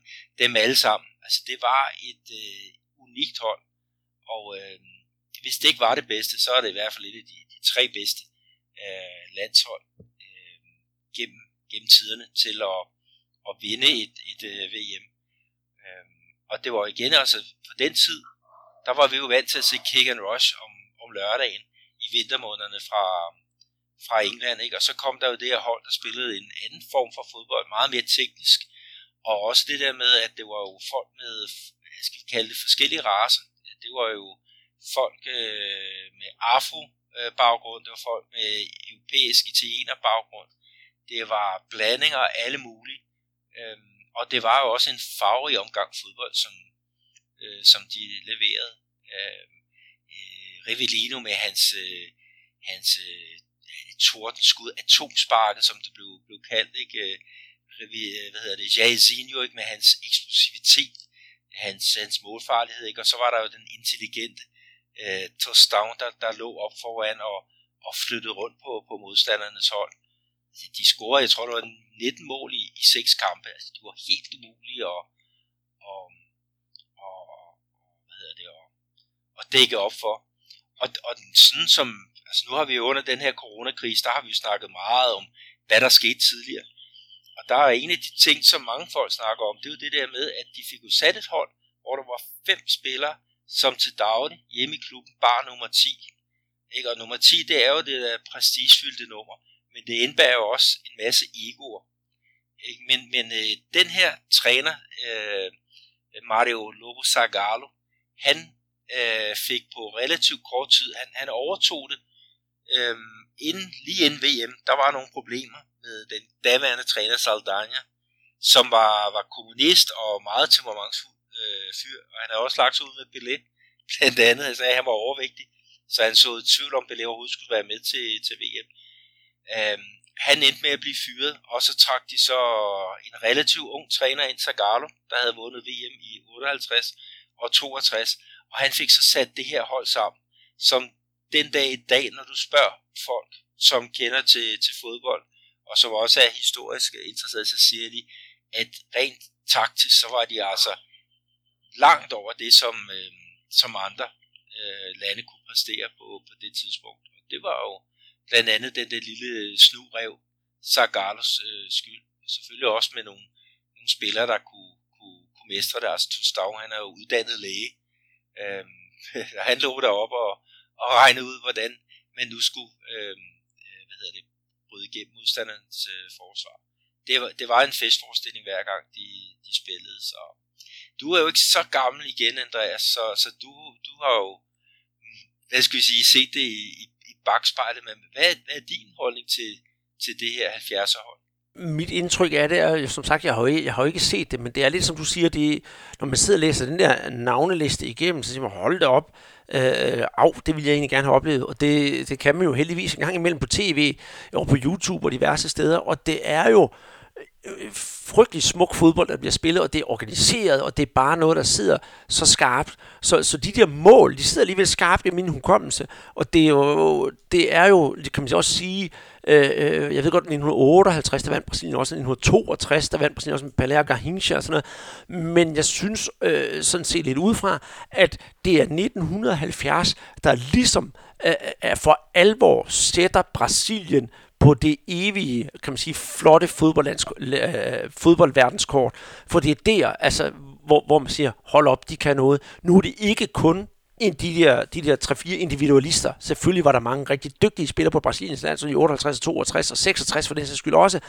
dem alle sammen. Altså det var et øh, unikt hold, og øh, hvis det ikke var det bedste, så er det i hvert fald et af de, de tre bedste øh, landshold øh, gennem, gennem tiderne til at, at vinde et, et øh, VM. Øh, og det var igen altså på den tid, der var vi jo vant til at se kick and rush om, om lørdagen i vintermånederne fra, fra England, ikke? og så kom der jo det her hold, der spillede en anden form for fodbold, meget mere teknisk, og også det der med, at det var jo folk med, hvad skal vi kalde det, forskellige raser. Det var jo folk øh, med afro-baggrund, det var folk med europæisk italiener baggrund, det var blandinger af alle mulige, øh, og det var jo også en farverig omgang fodbold, som, øh, som de leverede. Øh, øh, Rivellino med hans, øh, hans øh, tordenskud, atomsparket, som det blev, blev kaldt, ikke? Øh, øh, hvad hedder det, Jairzinho, ikke? med hans eksplosivitet, hans, hans målfarlighed, ikke? og så var der jo den intelligente øh, touchdown, der, der lå op foran og, og flyttede rundt på, på modstandernes hold. Altså, de scorede, jeg tror, det var 19 mål i, i 6 kampe. Altså, de var helt umulige at, og, og, hvad hedder det, og, og dække op for. Og, og sådan som, altså nu har vi jo under den her coronakrise, der har vi jo snakket meget om, hvad der skete tidligere. Og der er en af de ting, som mange folk snakker om, det er jo det der med, at de fik jo sat et hold, hvor der var fem spillere, som til daglig hjemme i klubben bar nummer 10. Ikke? Og nummer 10, det er jo det der prestigefyldte nummer, men det indbærer jo også en masse egoer. Ikke? Men, men øh, den her træner, øh, Mario Lobo Sagalo, han øh, fik på relativt kort tid, han, han overtog det, øh, inden, lige inden VM, der var nogle problemer med den daværende træner Saldana, som var, var kommunist og meget temperamentsfuld øh, fyr, og han havde også lagt sig ud med Pelé, blandt andet. Han sagde, at han var overvægtig, så han så i tvivl om, Pelé overhovedet skulle være med til, til VM. Øh, han endte med at blive fyret, og så trak de så en relativt ung træner ind, Zagallo, der havde vundet VM i 58 og 62, og han fik så sat det her hold sammen, som den dag i dag, når du spørger folk, som kender til, til fodbold, og som også er historisk interesseret, så siger de, at rent taktisk, så var de altså langt over det, som, øh, som andre øh, lande kunne præstere på, på det tidspunkt. Og det var jo blandt andet den der lille snurev, Zagalos øh, skyld. Selvfølgelig også med nogle, nogle spillere, der kunne, kunne, kunne mestre deres Tostau. Han er jo uddannet læge. Øh, han lå derop og, og regnede ud, hvordan man nu skulle øh, øh, hvad hedder det, bryde igennem modstanderens øh, forsvar. Det var, det var en festforestilling hver gang de, de spillede, så du er jo ikke så gammel igen, Andreas, så, så du, du har jo, hvad skal vi sige, set det i, i, i bagspejlet, men hvad, hvad er din holdning til, til det her 70'er hold? Mit indtryk af det er, som sagt, jeg har, jo ikke, jeg har jo ikke set det, men det er lidt som du siger, det, når man sidder og læser den der navneliste igennem, så siger man, hold det op, øh, af, det vil jeg egentlig gerne have oplevet, og det, det kan man jo heldigvis en gang imellem på tv, og på YouTube og diverse steder, og det er jo, øh, frygtelig smuk fodbold, der bliver spillet, og det er organiseret, og det er bare noget, der sidder så skarpt. Så, så de der mål, de sidder alligevel skarpt i min hukommelse, og det er jo, det er jo kan man også sige, Øh, Øh, øh jeg ved godt, 1958, der vandt Brasilien også, 1962, der vandt Brasilien også med Pelé og Garrincha og sådan noget. Men jeg synes øh, sådan set lidt udefra, at det er 1970, der ligesom øh, øh for alvor sætter Brasilien på det evige, kan man sige, flotte øh, fodboldverdenskort. For det er der, altså, hvor, hvor man siger, hold op, de kan noget. Nu er det ikke kun end de der, de der 3-4 individualister. Selvfølgelig var der mange rigtig dygtige spillere på Brasiliens land, i 58, 62 og 66 for den sags skyld også.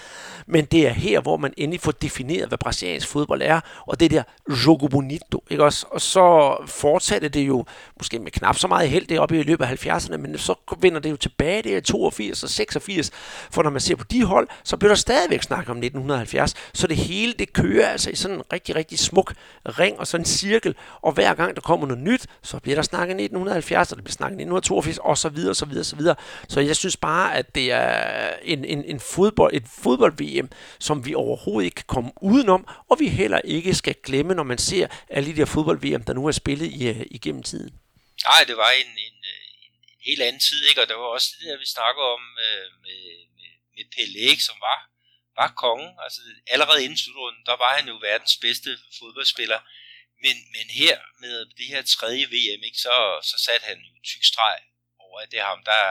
Men det er her, hvor man endelig får defineret, hvad brasiliansk fodbold er, og det der jogo bonito, ikke også? Og så fortsatte det jo, måske med knap så meget held deroppe i løbet af 70'erne, men så vender det jo tilbage det er 82 og 86, for når man ser på de hold, så bliver der stadigvæk snak om 1970, så det hele, det kører altså i sådan en rigtig, rigtig smuk ring og sådan en cirkel, og hver gang der kommer noget nyt, så bliver der bliver snakket 1970, og det bliver snakket 1982, og så videre, og så videre, og så videre. Så jeg synes bare, at det er en, en, en fodbold, et fodbold-VM, som vi overhovedet ikke kan komme udenom, og vi heller ikke skal glemme, når man ser alle de der fodbold-VM, der nu er spillet i, øh, igennem tiden. Nej, det var en, en, en, en helt anden tid, ikke? og der var også det der, vi snakker om øh, med, med, med Pelé, som var, var kongen. Altså allerede inden slutrunden, der var han jo verdens bedste fodboldspiller. Men, men her med det her tredje VM, ikke, så, så satte han jo tyk streg over, at det er ham, der,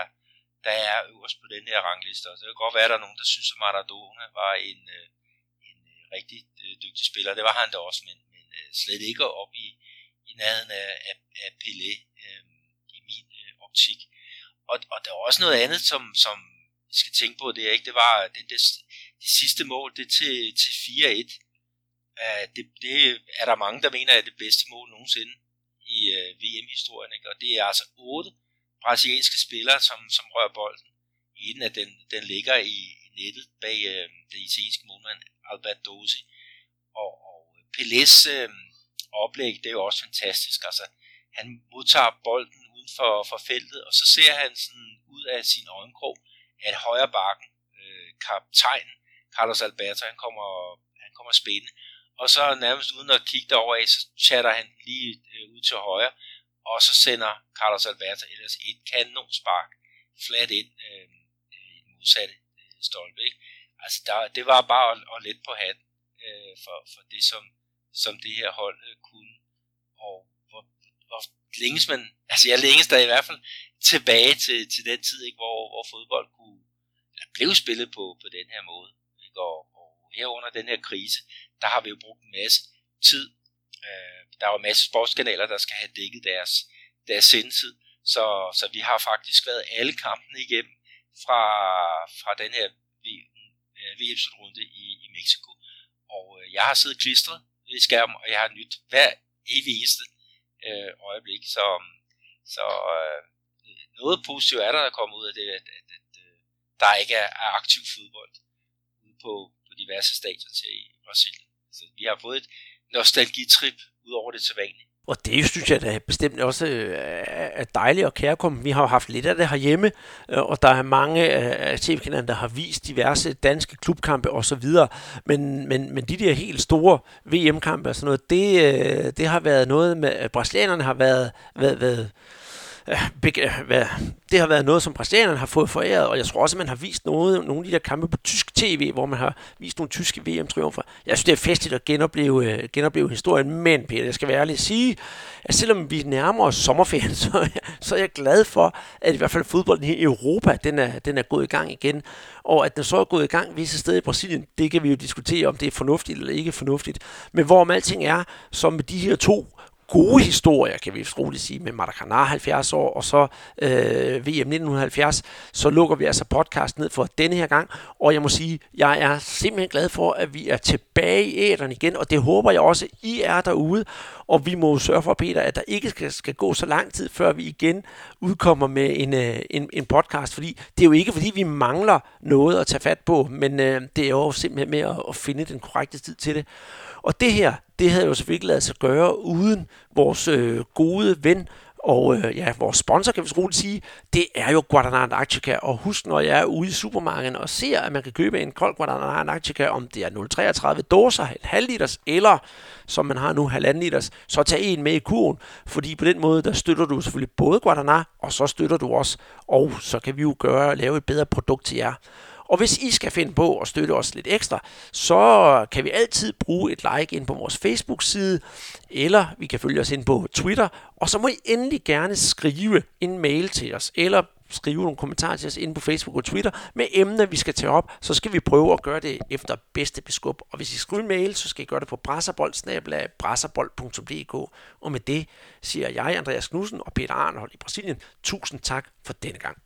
der er øverst på den her rangliste. Og det kan godt være, at der er nogen, der synes, at Maradona var en, øh, en øh, rigtig øh, dygtig spiller. Det var han da også, men, men slet ikke op i, i nærheden af, af, af Pelé øh, i min øh, optik. Og, og der er også noget andet, som, som vi skal tænke på, det er ikke, det var det, det, det sidste mål, det til, til 4-1 Uh, det, det er der mange, der mener er det bedste mål nogensinde i øh, uh, VM-historien. Ikke? Og det er altså otte brasilianske spillere, som, som rører bolden. En af den, den ligger i, i nettet bag øh, uh, den italienske målmand Albert Dosi. Og, og Pelés uh, øh, oplæg, det er jo også fantastisk. Altså, han modtager bolden uden for, for feltet, og så ser han sådan ud af sin øjenkrog, at højre bakken, øh, kaptajnen Carlos Alberto, han kommer, han kommer spændende, og så nærmest uden at kigge derover af, så chatter han lige øh, ud til højre, og så sender Carlos Alberto ellers et kanonspark flat ind øh, øh, i den modsatte øh, stolpe. Ikke? Altså der, det var bare at, at lette på hatten øh, for, for det, som, som det her hold øh, kunne. Og hvor, hvor længes man, altså jeg længes der i hvert fald tilbage til, til den tid, ikke, hvor, hvor fodbold kunne, eller blev spillet på, på den her måde. Ikke? Og, og herunder den her krise, der har vi jo brugt en masse tid. Øh, der er jo en masse sportskanaler, der skal have dækket deres, deres sendetid. Så, så vi har faktisk været alle kampene igennem fra, fra den her VM-slutrunde øh, i, i Mexico. Og øh, jeg har siddet klistret ved skærmen, og jeg har nyt hver evig eneste øh, øjeblik. Så, så øh, noget positivt er der, der kommer ud af det, at, at, at, at der ikke er, er aktiv fodbold ude på, på diverse stadioner til i Brasilien. Så vi har fået et nostalgitrip ud over det sædvanlige. Og det synes jeg da bestemt også øh, er dejligt og kærkommen. Vi har jo haft lidt af det herhjemme, øh, og der er mange af tv der har vist diverse danske klubkampe osv. Men, men, men de der helt store VM-kampe og sådan noget, det, øh, det har været noget med, at brasilianerne har været, været, været Øh, øh, det har været noget, som brasilianerne har fået foræret, og jeg tror også, at man har vist noget, nogle af de der kampe på tysk tv, hvor man har vist nogle tyske VM-triumfer. Jeg synes, det er festligt at genopleve, øh, genopleve historien, men Peter, jeg skal være ærlig at sige, at selvom vi nærmer os sommerferien, så, er jeg, så er jeg glad for, at i hvert fald fodbolden i Europa, den er, den er gået i gang igen. Og at den så er gået i gang visse steder i Brasilien, det kan vi jo diskutere, om det er fornuftigt eller ikke fornuftigt. Men hvorom alting er, som med de her to gode historier, kan vi roligt sige, med Maracana 70 år, og så øh, VM 1970, så lukker vi altså podcast ned for denne her gang, og jeg må sige, jeg er simpelthen glad for, at vi er tilbage i æderen igen, og det håber jeg også, I er derude, og vi må sørge for, Peter, at der ikke skal, skal gå så lang tid, før vi igen udkommer med en, øh, en, en podcast, fordi det er jo ikke, fordi vi mangler noget at tage fat på, men øh, det er jo simpelthen med at, at finde den korrekte tid til det. Og det her, det havde jo selvfølgelig lavet sig gøre uden vores øh, gode ven Og øh, ja, vores sponsor, kan vi roligt sige, det er jo Guadalajara Antarctica. Og husk, når jeg er ude i supermarkedet og ser, at man kan købe en kold Guadalajara Antarctica, om det er 0,33 dåser, en halv liters, eller som man har nu, halvanden liters, så tag en med i kurven. Fordi på den måde, der støtter du selvfølgelig både Guadalajara, og så støtter du os. Og så kan vi jo gøre, lave et bedre produkt til jer. Og hvis I skal finde på at støtte os lidt ekstra, så kan vi altid bruge et like ind på vores Facebook-side, eller vi kan følge os ind på Twitter, og så må I endelig gerne skrive en mail til os, eller skrive nogle kommentarer til os inde på Facebook og Twitter med emner, vi skal tage op, så skal vi prøve at gøre det efter bedste beskub. Og hvis I skriver en mail, så skal I gøre det på brasserbold.dk. Og med det siger jeg, Andreas Knudsen og Peter Arnhold i Brasilien, tusind tak for denne gang.